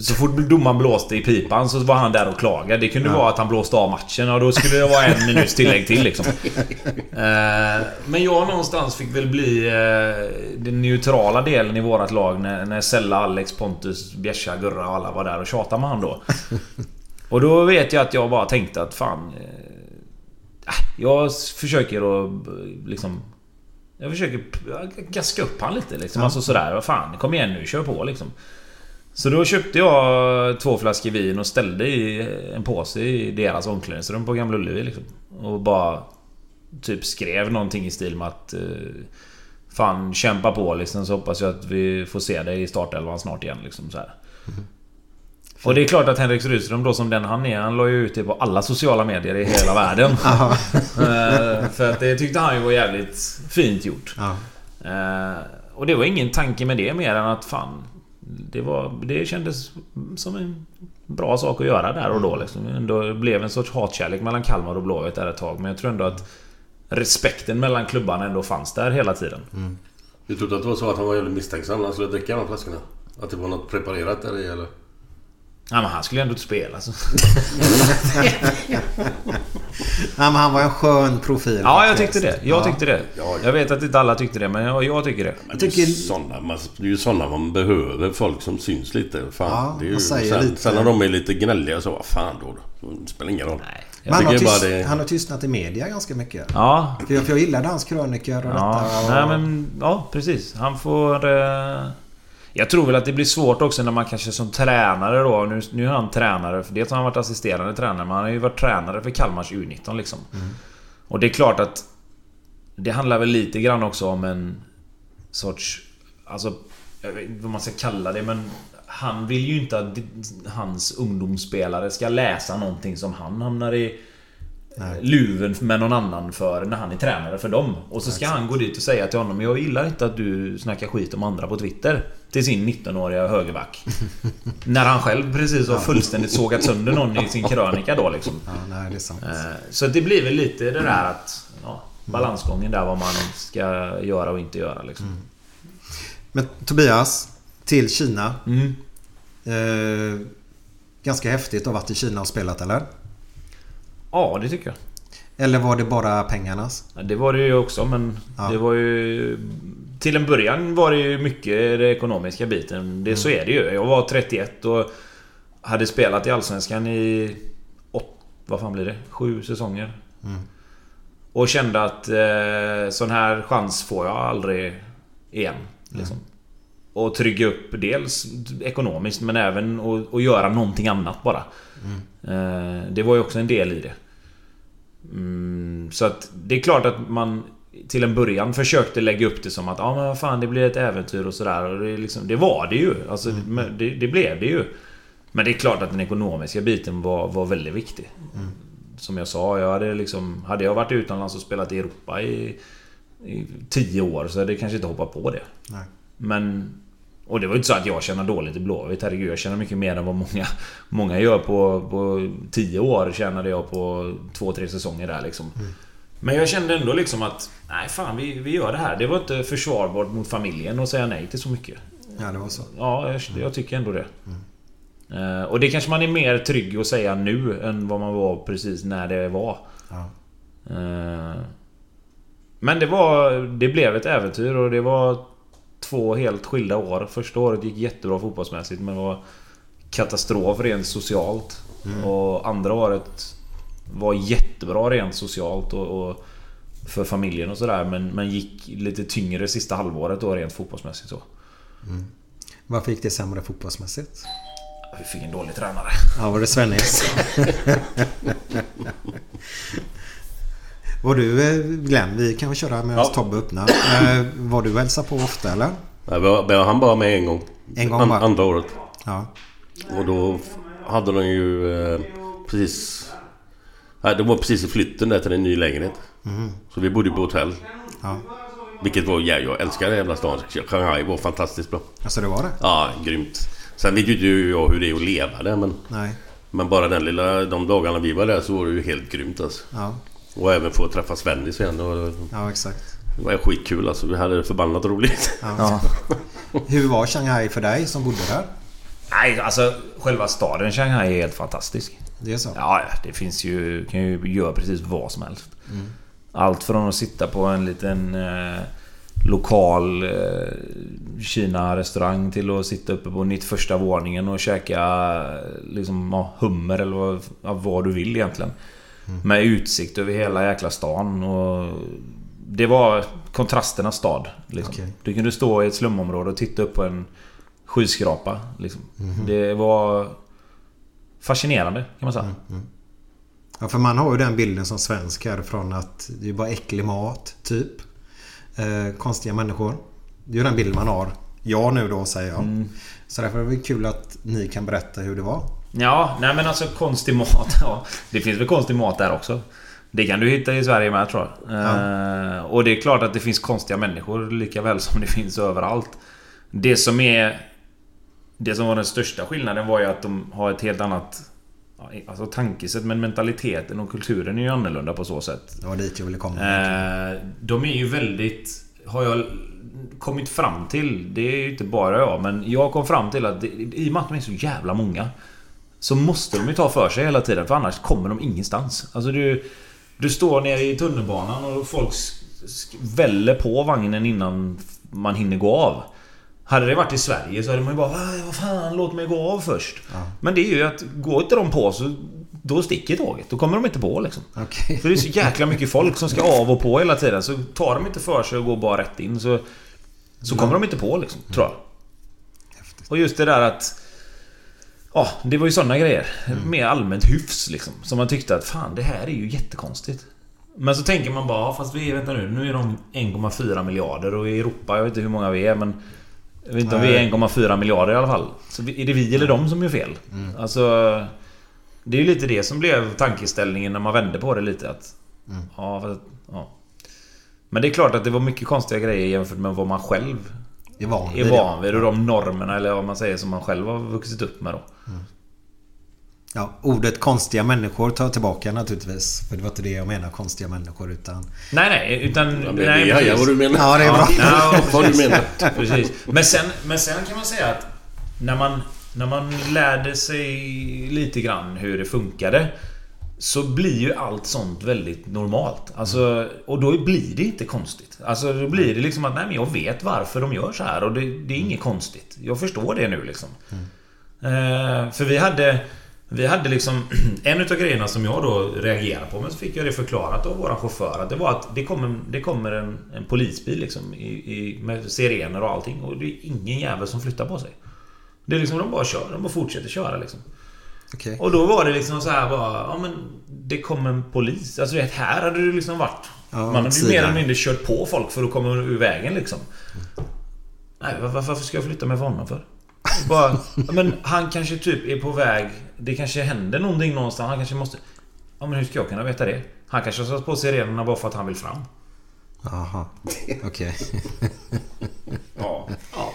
Så fort domaren blåste i pipan så var han där och klagade. Det kunde Ja. vara att han blåste av matchen och då skulle det vara en minuts tillägg till liksom. Eh, Men jag någonstans fick väl bli eh, den neutrala delen i vårat lag när, Sella, Alex, Pontus, Bjärsa, Gurra och alla var där och tjatade med han då. Och då vet jag att jag bara tänkte att fan... eh, Jag försöker att liksom... Jag försöker gaska upp han lite liksom. Ja. Alltså sådär. Vad fan, kom igen nu, kör på liksom. Så då köpte jag två flaskor vin och ställde i en påse i deras omklädningsrum på Gamla Ullevi liksom. Och bara... Typ skrev någonting i stil med att... eh, Fan, kämpa på liksom så hoppas jag att vi får se dig i startelvan snart igen liksom så här. Och det är klart att Henrik Rydström då som den han är, han la ju ut det på alla sociala medier i hela världen. Eh, För att det tyckte han ju var jävligt fint gjort. Eh, Och det var ingen tanke med det mer än att fan... Det, var, det kändes som en bra sak att göra där och då liksom. Ändå blev en sorts hatkärlek mellan Kalmar och Blåvitt där ett tag. Men jag tror ändå att respekten mellan klubbarna ändå fanns där hela tiden. Du trodde att det var så att han var jävligt misstänksam när han skulle dricka de flaskorna? Att det var något preparerat där i eller? Ja, men han skulle ändå inte spela så. Ja, men han var en skön profil. Ja, jag tyckte det. Jag Ja. tyckte det. Ja. Jag vet att inte alla tyckte det, men jag, jag tycker det. Men tycker- det, är ju såna, man, det är ju sådana man behöver. Folk som syns lite. Fan, Ja, det är ju, sen, lite. sen när de är lite gnälliga så, vad fan då? Det spelar ingen roll. Nej. Han har, tyst, det- han har tystnat i media ganska mycket. Ja, För jag, för jag gillade hans krönikor och Ja, detta. Och, nej men... Ja, precis. Han får... Eh, jag tror väl att det blir svårt också när man kanske som tränare då... Nu, nu är han tränare. För dels har han varit assisterande tränare, men han har ju varit tränare för Kalmars U19 liksom. Och det är klart att... Det handlar väl lite grann också om en sorts... Alltså... Jag vet inte vad man ska kalla det, men... Han vill ju inte att hans ungdomsspelare ska läsa någonting som han hamnar i luven med någon annan för när han är tränare för dem. Och så ska han gå dit och säga till honom Jag gillar inte att du snackar skit om andra på Twitter. Till sin 19-åriga högerback. när han själv precis har fullständigt sågat sönder någon i sin krönika då liksom. Ja, nej, det är sant. Eh, Så det blir väl lite det där att... Ja, balansgången där vad man ska göra och inte göra liksom. Men Tobias, till Kina. Mm. Eh, ganska häftigt att ha varit i Kina och spelat eller? Ja, det tycker jag. Eller var det bara pengarnas? Ja, det var det ju också men Ja. det var ju... Till en början var det ju mycket det ekonomiska biten. Det, Så är det ju. Jag var 31 och hade spelat i Allsvenskan i... Åt, vad fan blir det? Sju säsonger. Och kände att eh, sån här chans får jag aldrig igen. Liksom. Och trygga upp dels ekonomiskt men även att att göra någonting annat bara. Eh, det var ju också en del i det. Mm, så att det är klart att man till en början försökte lägga upp det som att ja men vad fan det blir ett äventyr och sådär. Och det, liksom, det var det ju. Alltså, men det, det blev det ju. Men det är klart att den ekonomiska biten var, var väldigt viktig. Som jag sa, jag hade, liksom, hade jag varit utomlands och spelat i Europa i, i tio år så hade jag kanske inte hoppat på det. Nej. Men... Och det var ju inte så att jag tjänar dåligt i Blåvitt. Herregud, jag tjänar mycket mer än vad många, många gör på, på 10 år. Tjänade jag på 2-3 säsonger där liksom. Men jag kände ändå liksom att... Nej fan, vi, vi gör det här. Det var inte försvarbart mot familjen att säga nej till så mycket. Ja, det var så. Ja, jag, jag tycker ändå det. Eh, och det kanske man är mer trygg att säga nu än vad man var precis när det var. Ja. Eh, Men det var... Det blev ett äventyr och det var två helt skilda år. Första året gick jättebra fotbollsmässigt men var katastrof rent socialt. Och andra året var jättebra rent socialt och, och för familjen och sådär men, men gick lite tyngre sista halvåret då rent fotbollsmässigt så. Varför gick det sämre fotbollsmässigt? Vi fick en dålig tränare. Ja, var det Svennis? var du eh, Glenn, vi kan väl köra med Ja. oss Tobbe öppna. Eh, Var du och hälsade på ofta eller? Nej, han bara med en gång. En gång An- bara? Andra året. Ja. Och då hade de ju eh, precis... Nej, det var precis i flytten där till en ny lägenhet. Så vi bodde på hotell. ja. Vilket var... Ja, jag älskar den jävla stan. Shanghai var fantastiskt bra. Alltså det var det? Ja, grymt. Sen vet ju inte jag hur det är att leva där men... Nej. Men bara den lilla... De dagarna vi var där så var det ju helt grymt alltså. Ja, Och även få träffa Svennis igen. Och ja exakt. det var skitkul alltså. Vi hade det förbannat roligt. Ja. Hur var Shanghai för dig som bodde där? Nej, alltså själva staden Shanghai är helt fantastisk. Det är så? Ja, det finns ju... kan ju göra precis vad som helst. Allt från att sitta på en liten eh, lokal eh, Kina-restaurang till att sitta uppe på 91 våningen och käka eh, liksom, ja, hummer eller vad, vad du vill egentligen. Med utsikt över hela jäkla stan. Och det var kontrasternas stad. Liksom. Okej. Du kunde stå i ett slumområde och titta upp på en skyskrapa. Liksom. Det var fascinerande kan man säga. Ja, för man har ju den bilden som svensk härifrån att det är bara äcklig mat, typ. Eh, konstiga människor. Det är ju den bilden man har. Jag nu då, säger jag. Så därför är det kul att ni kan berätta hur det var. Ja, nej men alltså konstig mat. Ja, det finns väl konstig mat där också. Det kan du hitta i Sverige med tror jag. Eh, och det är klart att det finns konstiga människor lika väl som det finns överallt. Det som är... Det som var den största skillnaden var ju att de har ett helt annat... ja, Alltså tankesätt, men mentaliteten och kulturen är ju annorlunda på så sätt. Det var dit jag ville komma. Eh, de är ju väldigt... Har jag kommit fram till, det är ju inte bara jag, men jag kom fram till att det, i och med att de är så jävla många Så måste de ju ta för sig hela tiden, för annars kommer de ingenstans. Alltså du... Du står nere i tunnelbanan och folk väller på vagnen innan man hinner gå av. Hade det varit i Sverige så hade man ju bara "Vad- fan, låt mig gå av först. Men det är ju att går inte de på så Då sticker tåget. Då kommer de inte på liksom. Okej. För det är så jäkla mycket folk som ska av och på hela tiden. Så tar de inte för sig och går bara rätt in så... Så kommer de inte på liksom, tror jag. Och just det där att... Ja, det var ju sådana grejer. Mer allmänt hyfs liksom. Som man tyckte att fan, det här är ju jättekonstigt. Men så tänker man bara, fast vi är, vänta nu, nu är de 1,4 miljarder och i Europa, jag vet inte hur många vi är men... Jag vet inte om vi är 1,4 miljarder i alla fall. Så är det vi eller de som gör fel? Alltså... Det är ju lite det som blev tankeställningen när man vände på det lite. Att, Mm. ja, för, ja. Men det är klart att det var mycket konstiga grejer jämfört med vad man själv Är van är vid det. van vid. Och de normerna, eller vad man säger, som man själv har vuxit upp med då. Ja, ordet konstiga människor tar jag tillbaka naturligtvis. För det var inte det jag menar, konstiga människor. Utan... Nej, nej, utan... men nej, precis. vad du menar. Ja, det är bra. Ja, Vad du precis. menar. precis. Men sen, men sen kan man säga att när man, när man lärde sig lite grann hur det funkade så blir ju allt sånt väldigt normalt. Alltså, och då blir det inte konstigt. Alltså då blir det liksom att nej men jag vet varför de gör så här och det, det är inget konstigt. Jag förstår det nu liksom. Eh, för vi hade Vi hade liksom En utav grejerna som jag då reagerade på men så fick jag det förklarat av våran chaufför att det var att det kommer, det kommer en, en polisbil liksom i, i, med sirener och allting och det är ingen jävel som flyttar på sig. Det är liksom de bara kör, de bara fortsätter köra liksom. Okej. Och då var det liksom så här bara, ja men det kom en polis. Alltså du vet, här hade det liksom varit. Ja, man hade ju mer eller mindre kört på folk för att komma ur vägen liksom. Nej, var- varför ska jag flytta med för honom för? Bara, ja, men han kanske typ är på väg... Det kanske händer någonting någonstans. Han kanske måste... Ja men hur ska jag kunna veta det? Han kanske har satt på sirenerna bara för att han vill fram. Jaha. Okej. Ja. Ja.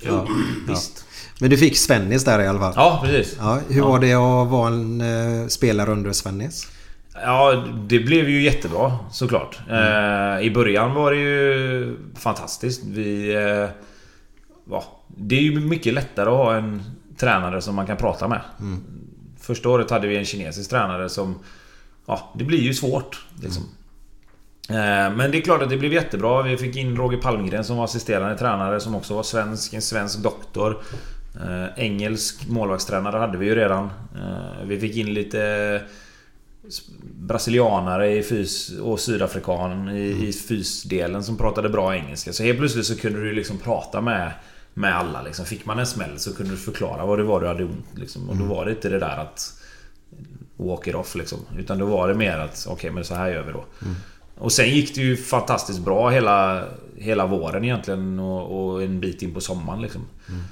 Ja. Visst. Men du fick Svennis där i alla fall? Ja, precis. Ja, hur Ja. var det att vara en eh, spelare under Svennis? Ja, det blev ju jättebra såklart. Mm. Eh, I början var det ju fantastiskt. Vi... Eh, ja, det är ju mycket lättare att ha en tränare som man kan prata med. Mm. Första året hade vi en kinesisk tränare som... Ja, det blir ju svårt. Liksom. Eh, Men det är klart att det blev jättebra. Vi fick in Roger Palmgren som var assisterande tränare som också var svensk. En svensk doktor. Eh, Engelsk målvaktstränare hade vi ju redan. Eh, Vi fick in lite brasilianare i fys och sydafrikan i, i fysdelen som pratade bra engelska. Så helt plötsligt så kunde du liksom prata med, med alla. Liksom. Fick man en smäll så kunde du förklara vad det var du hade ont. Liksom. Och då var det inte det där att walk it off liksom. Utan då var det mer att okej men så här gör vi då. Och sen gick det ju fantastiskt bra hela, hela våren egentligen och, och en bit in på sommaren liksom. Ehm,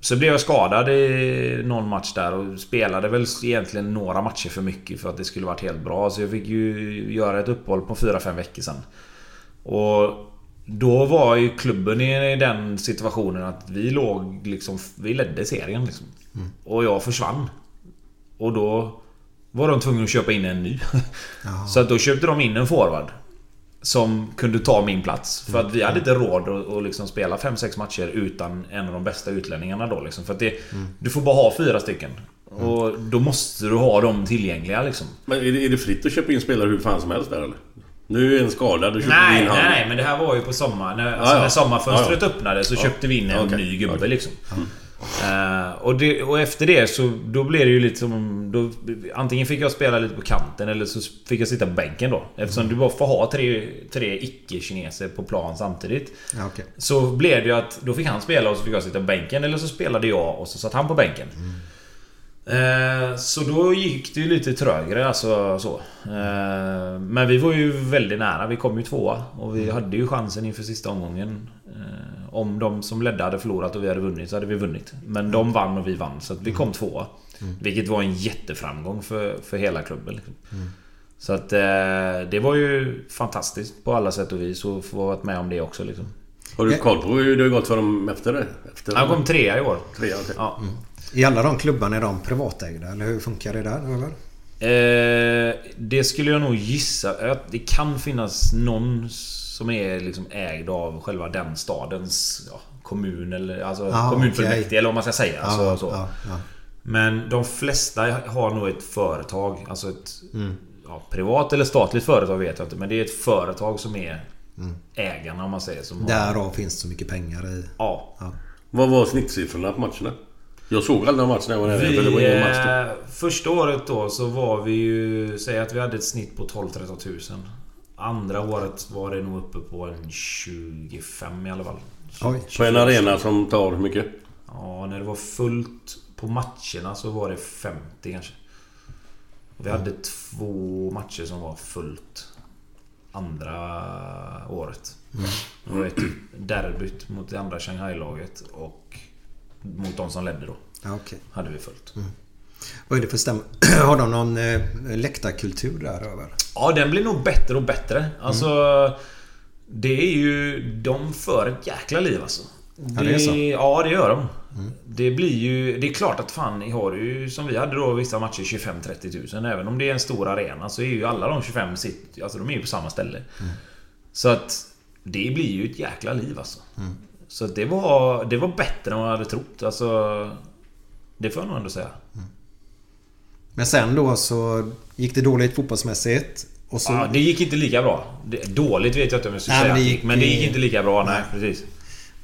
så blev jag skadad i någon match där och spelade väl egentligen några matcher för mycket för att det skulle varit helt bra. Så jag fick ju göra ett uppehåll på 4-5 veckor sen. Och då var ju klubben i den situationen att vi låg liksom... Vi ledde serien liksom. Och jag försvann. Och då var de tvungna att köpa in en ny. Så att då köpte de in en forward. Som kunde ta min plats. För att vi hade inte råd att, att liksom spela 5-6 matcher utan en av de bästa utlänningarna då. Liksom. För att det, Du får bara ha fyra stycken. Och då måste du ha dem tillgängliga liksom. Men är det, är det fritt att köpa in spelare hur fan som helst där eller? Nu är en skadad, då köper Nej, in han. nej, nej, men det här var ju på sommar. När, alltså, ja. när sommarfönstret Ja, ja. öppnade så Ja. köpte vi in en Okej, ny gubbe okej. liksom. Eh, och, det, och efter det så då blev det ju lite som... Då, antingen fick jag spela lite på kanten eller så fick jag sitta på bänken då. Eftersom du bara får ha tre, tre icke-kineser på plan samtidigt. Ja, okej. Så blev det ju att då fick han spela och så fick jag sitta på bänken. Eller så spelade jag och så satt han på bänken. Eh, Så då gick det ju lite trögare alltså så. Eh, Men vi var ju väldigt nära. Vi kom ju tvåa. Och vi hade ju chansen inför sista omgången. Eh, Om de som ledde hade förlorat och vi hade vunnit så hade vi vunnit. Men de vann och vi vann. Så att vi kom tvåa. Vilket var en jätteframgång för, för hela klubben. Liksom. Så att eh, det var ju fantastiskt på alla sätt och vis att få vara med om det också liksom. Har du koll på hur det har gått för dem efter det? Efter Jag kom trea i år. Trea, okej. Ja. I alla de klubbarna är de privatägda, eller hur funkar det där? Eller? Eh, det skulle jag nog gissa. Det kan finnas någon som är liksom ägd av själva den stadens ja, kommun eller alltså Ah, kommunfullmäktige okej. eller vad man ska säga. Ja, så, så. ja, ja. Men de flesta har nog ett företag. Alltså ett Mm. ja, privat eller statligt företag vet jag inte. Men det är ett företag som är ägarna om man säger. Som har, Därav finns det så mycket pengar i... ja. Vad var snittsiffrorna på matcherna? Jag såg alla matcherna jag var nere för det var Vi, ingen match då. eh, första året då så var vi ju... Säg att vi hade ett snitt på 12-13 tusen. Andra året var det nog uppe på en 25 i alla fall. Oj. På en arena som tar hur mycket? Ja, när det var fullt på matcherna så var det 50 kanske. Vi hade två matcher som var fullt. Andra året. Det var ett derbyt mot det andra Shanghai-laget och mot de som ledde då. Ja, okej. Hade vi fullt. Vad är det för stäm... Har de någon eh, läktarkultur där över? Ja, den blir nog bättre och bättre. Alltså... Det är ju... De för ett jäkla liv alltså. Ja, det är så. Ja, det gör de. Det blir ju... Det är klart att fan, ni har ju som vi hade då vissa matcher 25-30 tusen. Även om det är en stor arena så är ju alla de 25 sitt, alltså de är ju på samma ställe. Så att det blir ju ett jäkla liv alltså. Så att det var, det var bättre än vad jag hade trott. Alltså... Det får jag nog ändå säga. Men sen då så gick det dåligt fotbollsmässigt. Och så... Ja, det gick inte lika bra. Dåligt vet jag inte om jag Nej, säga. men det gick- men det gick inte lika bra. Nej, precis.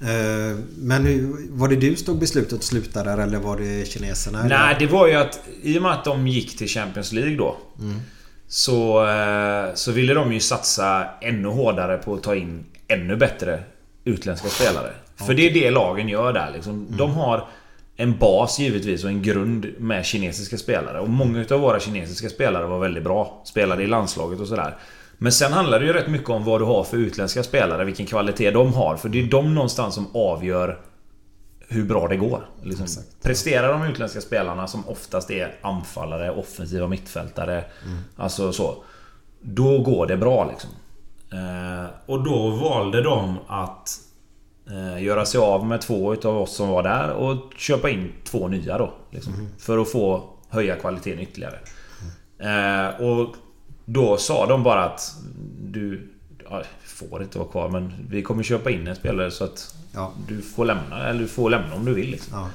Eh, Men hur, var det du som tog beslutet att sluta där eller var det kineserna? eller? Nej, det var ju att i och med att de gick till Champions League då. Så, eh, så ville de ju satsa ännu hårdare på att ta in ännu bättre utländska spelare. För det är det lagen gör där liksom. De har en bas givetvis och en grund med kinesiska spelare. Och många av våra kinesiska spelare var väldigt bra. Spelade i landslaget och sådär. Men sen handlar det ju rätt mycket om vad du har för utländska spelare, vilken kvalitet de har. För det är de någonstans som avgör hur bra det går. Liksom. Presterar de utländska spelarna som oftast är anfallare, offensiva mittfältare, alltså så. Då går det bra liksom. Eh, och då valde de att göra sig av med två utav oss som var där och köpa in två nya då. Liksom, För att få höja kvaliteten ytterligare. Eh, och då sa de bara att du ja, får inte vara kvar men vi kommer köpa in en spelare så att Ja. du får lämna eller du får lämna om du vill. Liksom. Ja.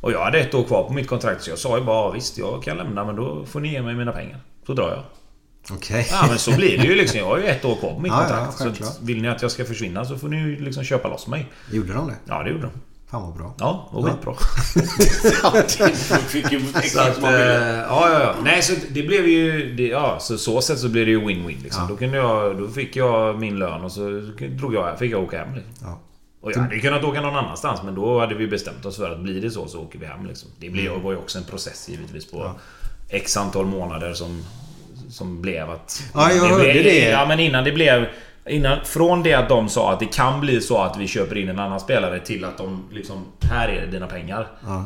Och jag hade ett år kvar på mitt kontrakt så jag sa ju bara "Ja, visst jag kan lämna men då får ni ge mig mina pengar. Så drar jag. Okej. Ja men så blir det ju liksom. Jag har ju ett år kvar på mitt Ja, ja, kontrakt. så självklart. att vill ni att jag ska försvinna så får ni ju liksom köpa loss mig. Gjorde de det? Ja det gjorde de. Fan vad bra. Ja, och skitbra. De fick ju Så exakt eh, ja, ja, ja. Nej, så det blev ju... Det, ja, så så sätt så blev det ju win-win liksom. Då, kunde jag, då fick jag min lön och så drog jag, fick jag åka hem liksom. Ja. Och jag hade ju kunnat åka någon annanstans men då hade vi bestämt oss för att blir det så så åker vi hem liksom. Det blev, Mm. var ju också en process givetvis på X antal månader som... Som blev att... Ja, jag hörde blev, det. Ja, men innan det blev... Innan, från det att de sa att det kan bli så att vi köper in en annan spelare till att de liksom... Här är dina pengar. Ja.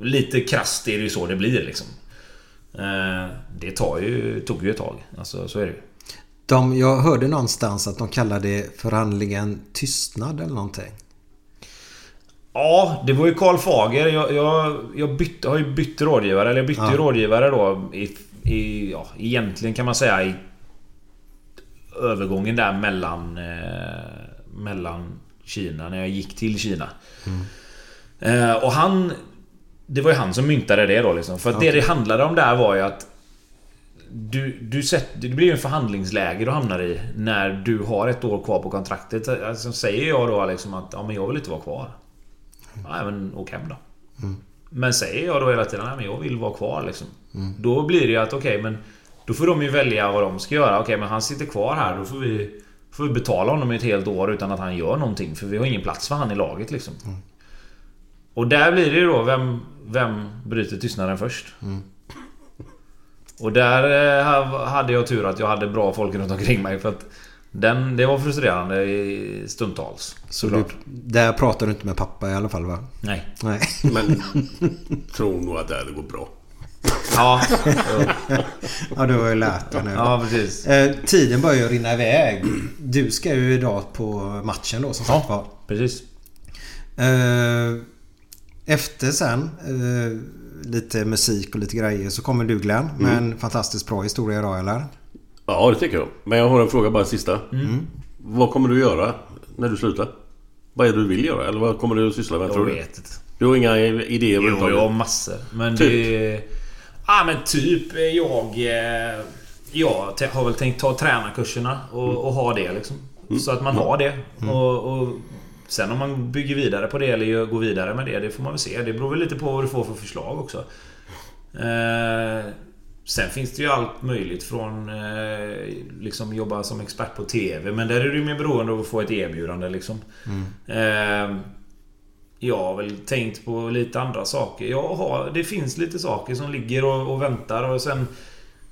Lite krasst är det ju så det blir liksom. Eh, Det tar ju, tog ju ett tag. Alltså så är det ju. De, jag hörde någonstans att de kallade förhandlingen tystnad eller någonting. Ja, det var ju Karl Fager. Jag, jag, jag bytte, har ju bytt rådgivare. Eller jag bytte Ja. rådgivare då i, i... Ja, egentligen kan man säga i... Övergången där mellan... Eh, mellan Kina, när jag gick till Kina. Eh, och han... Det var ju han som myntade det då liksom. För att det det handlade om där var ju att... Du, du sett, det blir ju en förhandlingsläge du hamnar i när du har ett år kvar på kontraktet. Alltså, säger jag då liksom att ja, men jag vill inte vara kvar. Ja, men åk hem då. Men säger jag då hela tiden att jag vill vara kvar liksom. Då blir det ju att okej men... Då får de ju välja vad de ska göra. Okej men han sitter kvar här. Då får vi, får vi betala honom ett helt år utan att han gör någonting. För vi har ingen plats för han i laget liksom. Och där blir det ju då vem, vem bryter tystnaden först? Och där eh, ha- hade jag tur att jag hade bra folk runt omkring mig. För att den, det var frustrerande i stundtals. Så du, där pratar du inte med pappa i alla fall va? Nej. Nej. Men tror nog att det här går bra. Ja, Ja, du har ju lärt dig nu. ja precis. Eh, tiden börjar ju rinna iväg. Du ska ju idag på matchen då som sagt var. Ja, precis. Eh, efter sen eh, lite musik och lite grejer så kommer du Glenn med en fantastiskt bra historia idag eller? Ja, det tycker jag. Men jag har en fråga bara sista. Mm. Vad kommer du göra när du slutar? Vad är det du vill göra? Eller vad kommer du att syssla med Jag tror du? vet inte. Du har inga idéer Jo, jag har massor. Men Typ? det... Ja men typ eh, jag... eh, Jag har väl tänkt ta tränarkurserna och, och ha det liksom. Så att man har det. Och, och Sen om man bygger vidare på det eller går vidare med det, det får man väl se. Det beror väl lite på vad du får för förslag också. Eh, sen finns det ju allt möjligt från eh, liksom jobba som expert på TV. Men där är du mer beroende av att få ett erbjudande liksom. Eh, jag har väl tänkt på lite andra saker. Jag har, det finns lite saker som ligger och, och väntar och sen...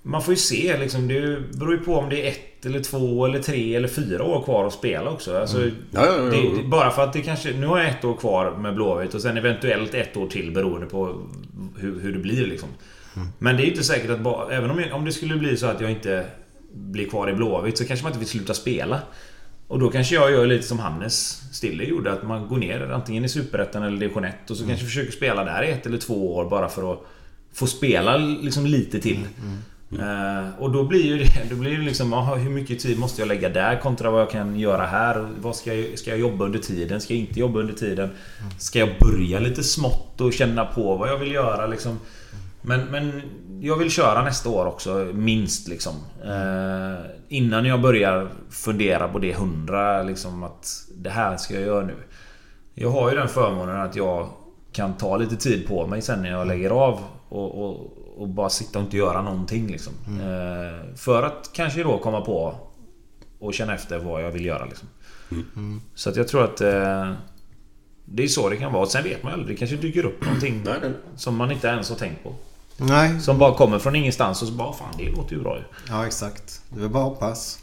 Man får ju se liksom. Det beror ju på om det är ett eller två eller tre eller fyra år kvar att spela också. Alltså, Ja, ja, ja, ja. Det, det, bara för att det kanske... Nu har jag ett år kvar med Blåvitt och sen eventuellt ett år till beroende på hur, hur det blir liksom. Men det är inte säkert att bara, även om, jag, om det skulle bli så att jag inte blir kvar i Blåvitt så kanske man inte vill sluta spela. Och då kanske jag gör lite som Hannes Stille gjorde. Att man går ner antingen i Superettan eller Division 1 och så kanske försöker spela där i ett eller två år bara för att få spela liksom lite till. Eh, och då blir ju det, då blir det liksom, aha, hur mycket tid måste jag lägga där kontra vad jag kan göra här? Vad ska, jag, ska jag jobba under tiden? Ska jag inte jobba under tiden? Ska jag börja lite smått och känna på vad jag vill göra liksom? Men, men jag vill köra nästa år också, minst liksom. Eh, innan jag börjar fundera på det hundra, liksom att det här ska jag göra nu. Jag har ju den förmånen att jag kan ta lite tid på mig sen när jag lägger av och, och, och bara sitta och inte göra någonting liksom. Eh, för att kanske då komma på och känna efter vad jag vill göra liksom. Så att jag tror att eh, det är så det kan vara. Sen vet man ju aldrig. Det kanske dyker upp någonting som man inte ens har tänkt på. Nej. Som bara kommer från ingenstans och så bara fan det låter ju bra ju. Ja, exakt. Det är bara hoppas.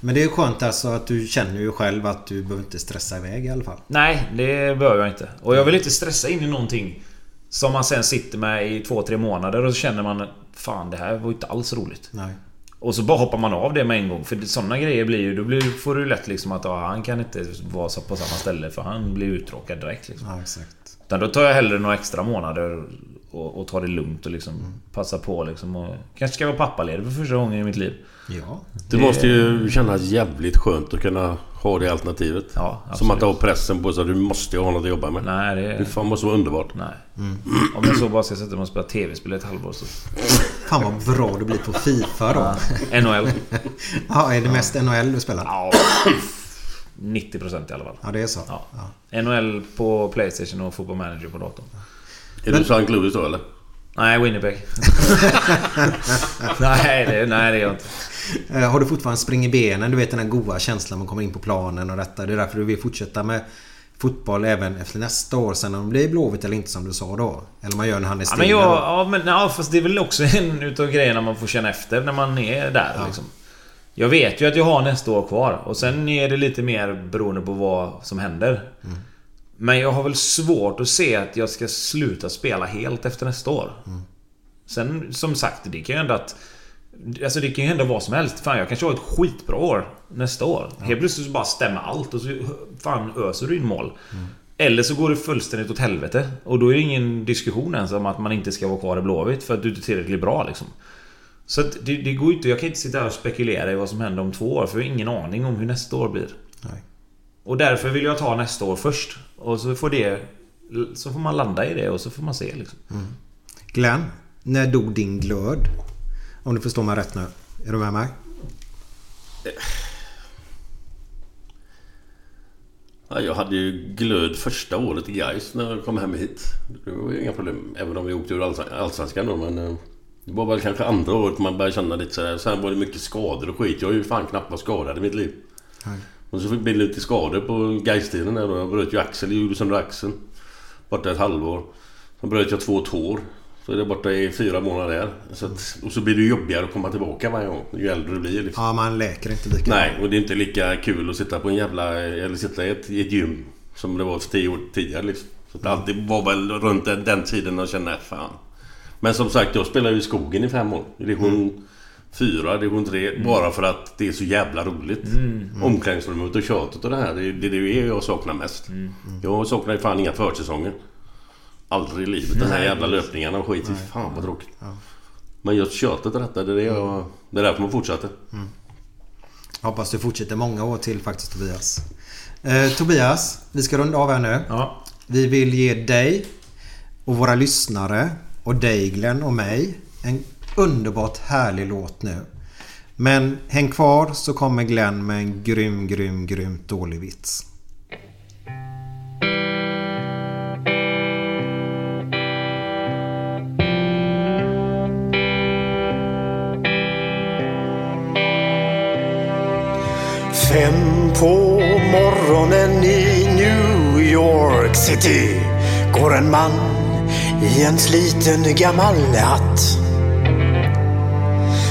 Men det är skönt alltså att du känner ju själv att du behöver inte stressa iväg i alla fall. Nej, det behöver jag inte. Och jag vill inte stressa in i någonting som man sen sitter med i två, tre månader och så känner man Fan det här var ju inte alls roligt. Nej. Och så bara hoppar man av det med en gång. För sådana grejer blir ju... Då blir, får du lätt liksom att ja, han kan inte vara på samma ställe för han blir uttråkad direkt. Liksom. Ja, exakt. Utan då tar jag hellre några extra månader och, och tar det lugnt och liksom passa på liksom. Och kanske ska jag vara pappaledig för första gången i mitt liv. Ja. Det måste ju kännas jävligt skönt att kunna ha det alternativet. Ja, Som att ha pressen på sig. Du måste ju ha något att jobba med. Nej, det... Det fan måste vara underbart. Nej. Om jag så bara ska sätta mig och spela tv-spel ett halvår så... Fan vad bra du blir på Fifa då. NHL. Ja, är det mest NHL du spelar? Ja. 90% i alla fall. Ja, det är så. Ja. Ja. NHL på Playstation och Football Manager på datorn. Är du St. Louis då eller? Nej, Winnipeg. nej, det, nej, det är jag inte. Eh, Har du fortfarande spring i benen? Du vet den här goa känslan man kommer in på planen och detta. Det är därför du vill fortsätta med fotboll även efter nästa år. Sen om det blir Blåvitt eller inte som du sa då. Eller man gör när han är Ja, men jag, ja, men, ja, fast det är väl också en utav grejerna man får känna efter när man är där. Liksom. Jag vet ju att jag har nästa år kvar. Och sen är det lite mer beroende på vad som händer. Men jag har väl svårt att se att jag ska sluta spela helt efter nästa år. Sen som sagt, det kan ju hända att... Alltså det kan ju hända vad som helst. Fan, jag kanske har ett skitbra år nästa år. Helt plötsligt så bara stämmer allt och så fan öser du in mål. Eller så går det fullständigt åt helvete. Och då är det ingen diskussion ens om att man inte ska vara kvar i Blåvitt för att du inte är tillräckligt bra liksom. Så att det, det går inte... Jag kan inte sitta här och spekulera i vad som händer om två år för jag har ingen aning om hur nästa år blir. Nej. Och därför vill jag ta nästa år först. Och så får det... Så får man landa i det och så får man se liksom. Glenn, när dog din glöd? Om du förstår mig rätt nu. Är du med mig? Ja, jag hade ju glöd första året i Gais när jag kom hem hit. Det var ju inga problem. Även om vi åkte ur Allsvenskan- då. Men eh, det var väl kanske andra året man började känna lite sådär. Sen var det mycket skador och skit. Jag har ju fan knappt varit skadad i mitt liv. Och så fick det lite skador på Gais-tiden där då. Jag bröt ju axel, gjorde sönder axeln. Borta ett halvår. Sen bröt jag två tår. Så är det borta i fyra månader där. Så att, och så blir det jobbigare att komma tillbaka varje gång. Ju äldre du blir liksom. Ja, man läker inte lika Nej, och det är inte lika kul att sitta på en jävla... Eller sitta i ett, i ett gym. Som det var för tio år tidigare liksom. Så det alltid var väl runt den, den tiden och kände fan. Men som sagt, jag spelade ju i skogen i fem år. I division 4, division 3. Bara för att det är så jävla roligt. Omklädningsrummet och tjatet och det här. Det är det, är det jag saknar mest. Jag saknar ju fan inga försäsonger. Aldrig i livet. Den här jävla löpningarna och skit. Fy Fan vad tråkigt. Men just tjatet och detta, det är, det jag, det är därför man fortsätter. Hoppas du fortsätter många år till faktiskt Tobias. Eh, Tobias, vi ska runda av här nu. Ja. Vi vill ge dig och våra lyssnare och dig Glenn och mig en underbart härlig låt nu. Men häng kvar så kommer Glenn med en grym, grym, grymt dålig vits. Fem på morgonen i New York City går en man i en sliten gammal hatt.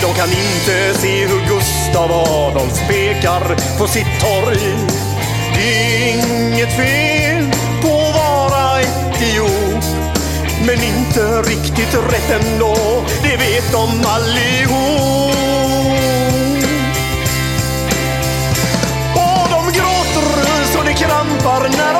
De kan inte se hur Gustav Adolf pekar på sitt torg. Det är inget fel på att vara etiop. Men inte riktigt rätt ändå, det vet de allihop. Och de gråter så det krampar när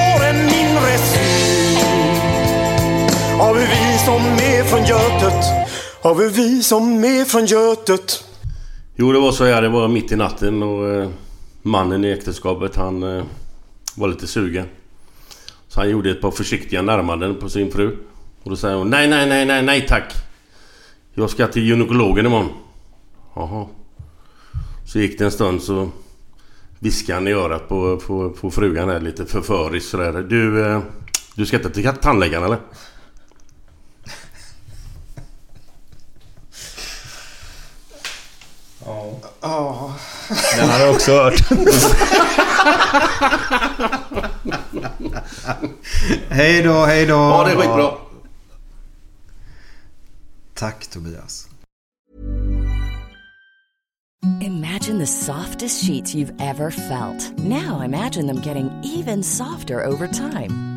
av hur vi som är från Götet, av hur vi som är från Götet Jo, det var så här. Det var mitt i natten och eh, mannen i äktenskapet han eh, var lite sugen. Så han gjorde ett par försiktiga närmanden på sin fru. Och då säger hon nej, nej, nej, nej, nej tack. Jag ska till gynekologen imorgon. Jaha. Så gick det en stund så viskade han i örat på, på, på frugan här lite förföriskt sådär. Du, eh, du ska inte till tandläkaren eller? Ja. Den har jag också hört. hej då, hej då. Ja, det är skitbra. Tack Tobias. Imagine the softest sheets you've ever felt. Now imagine them getting even softer over time.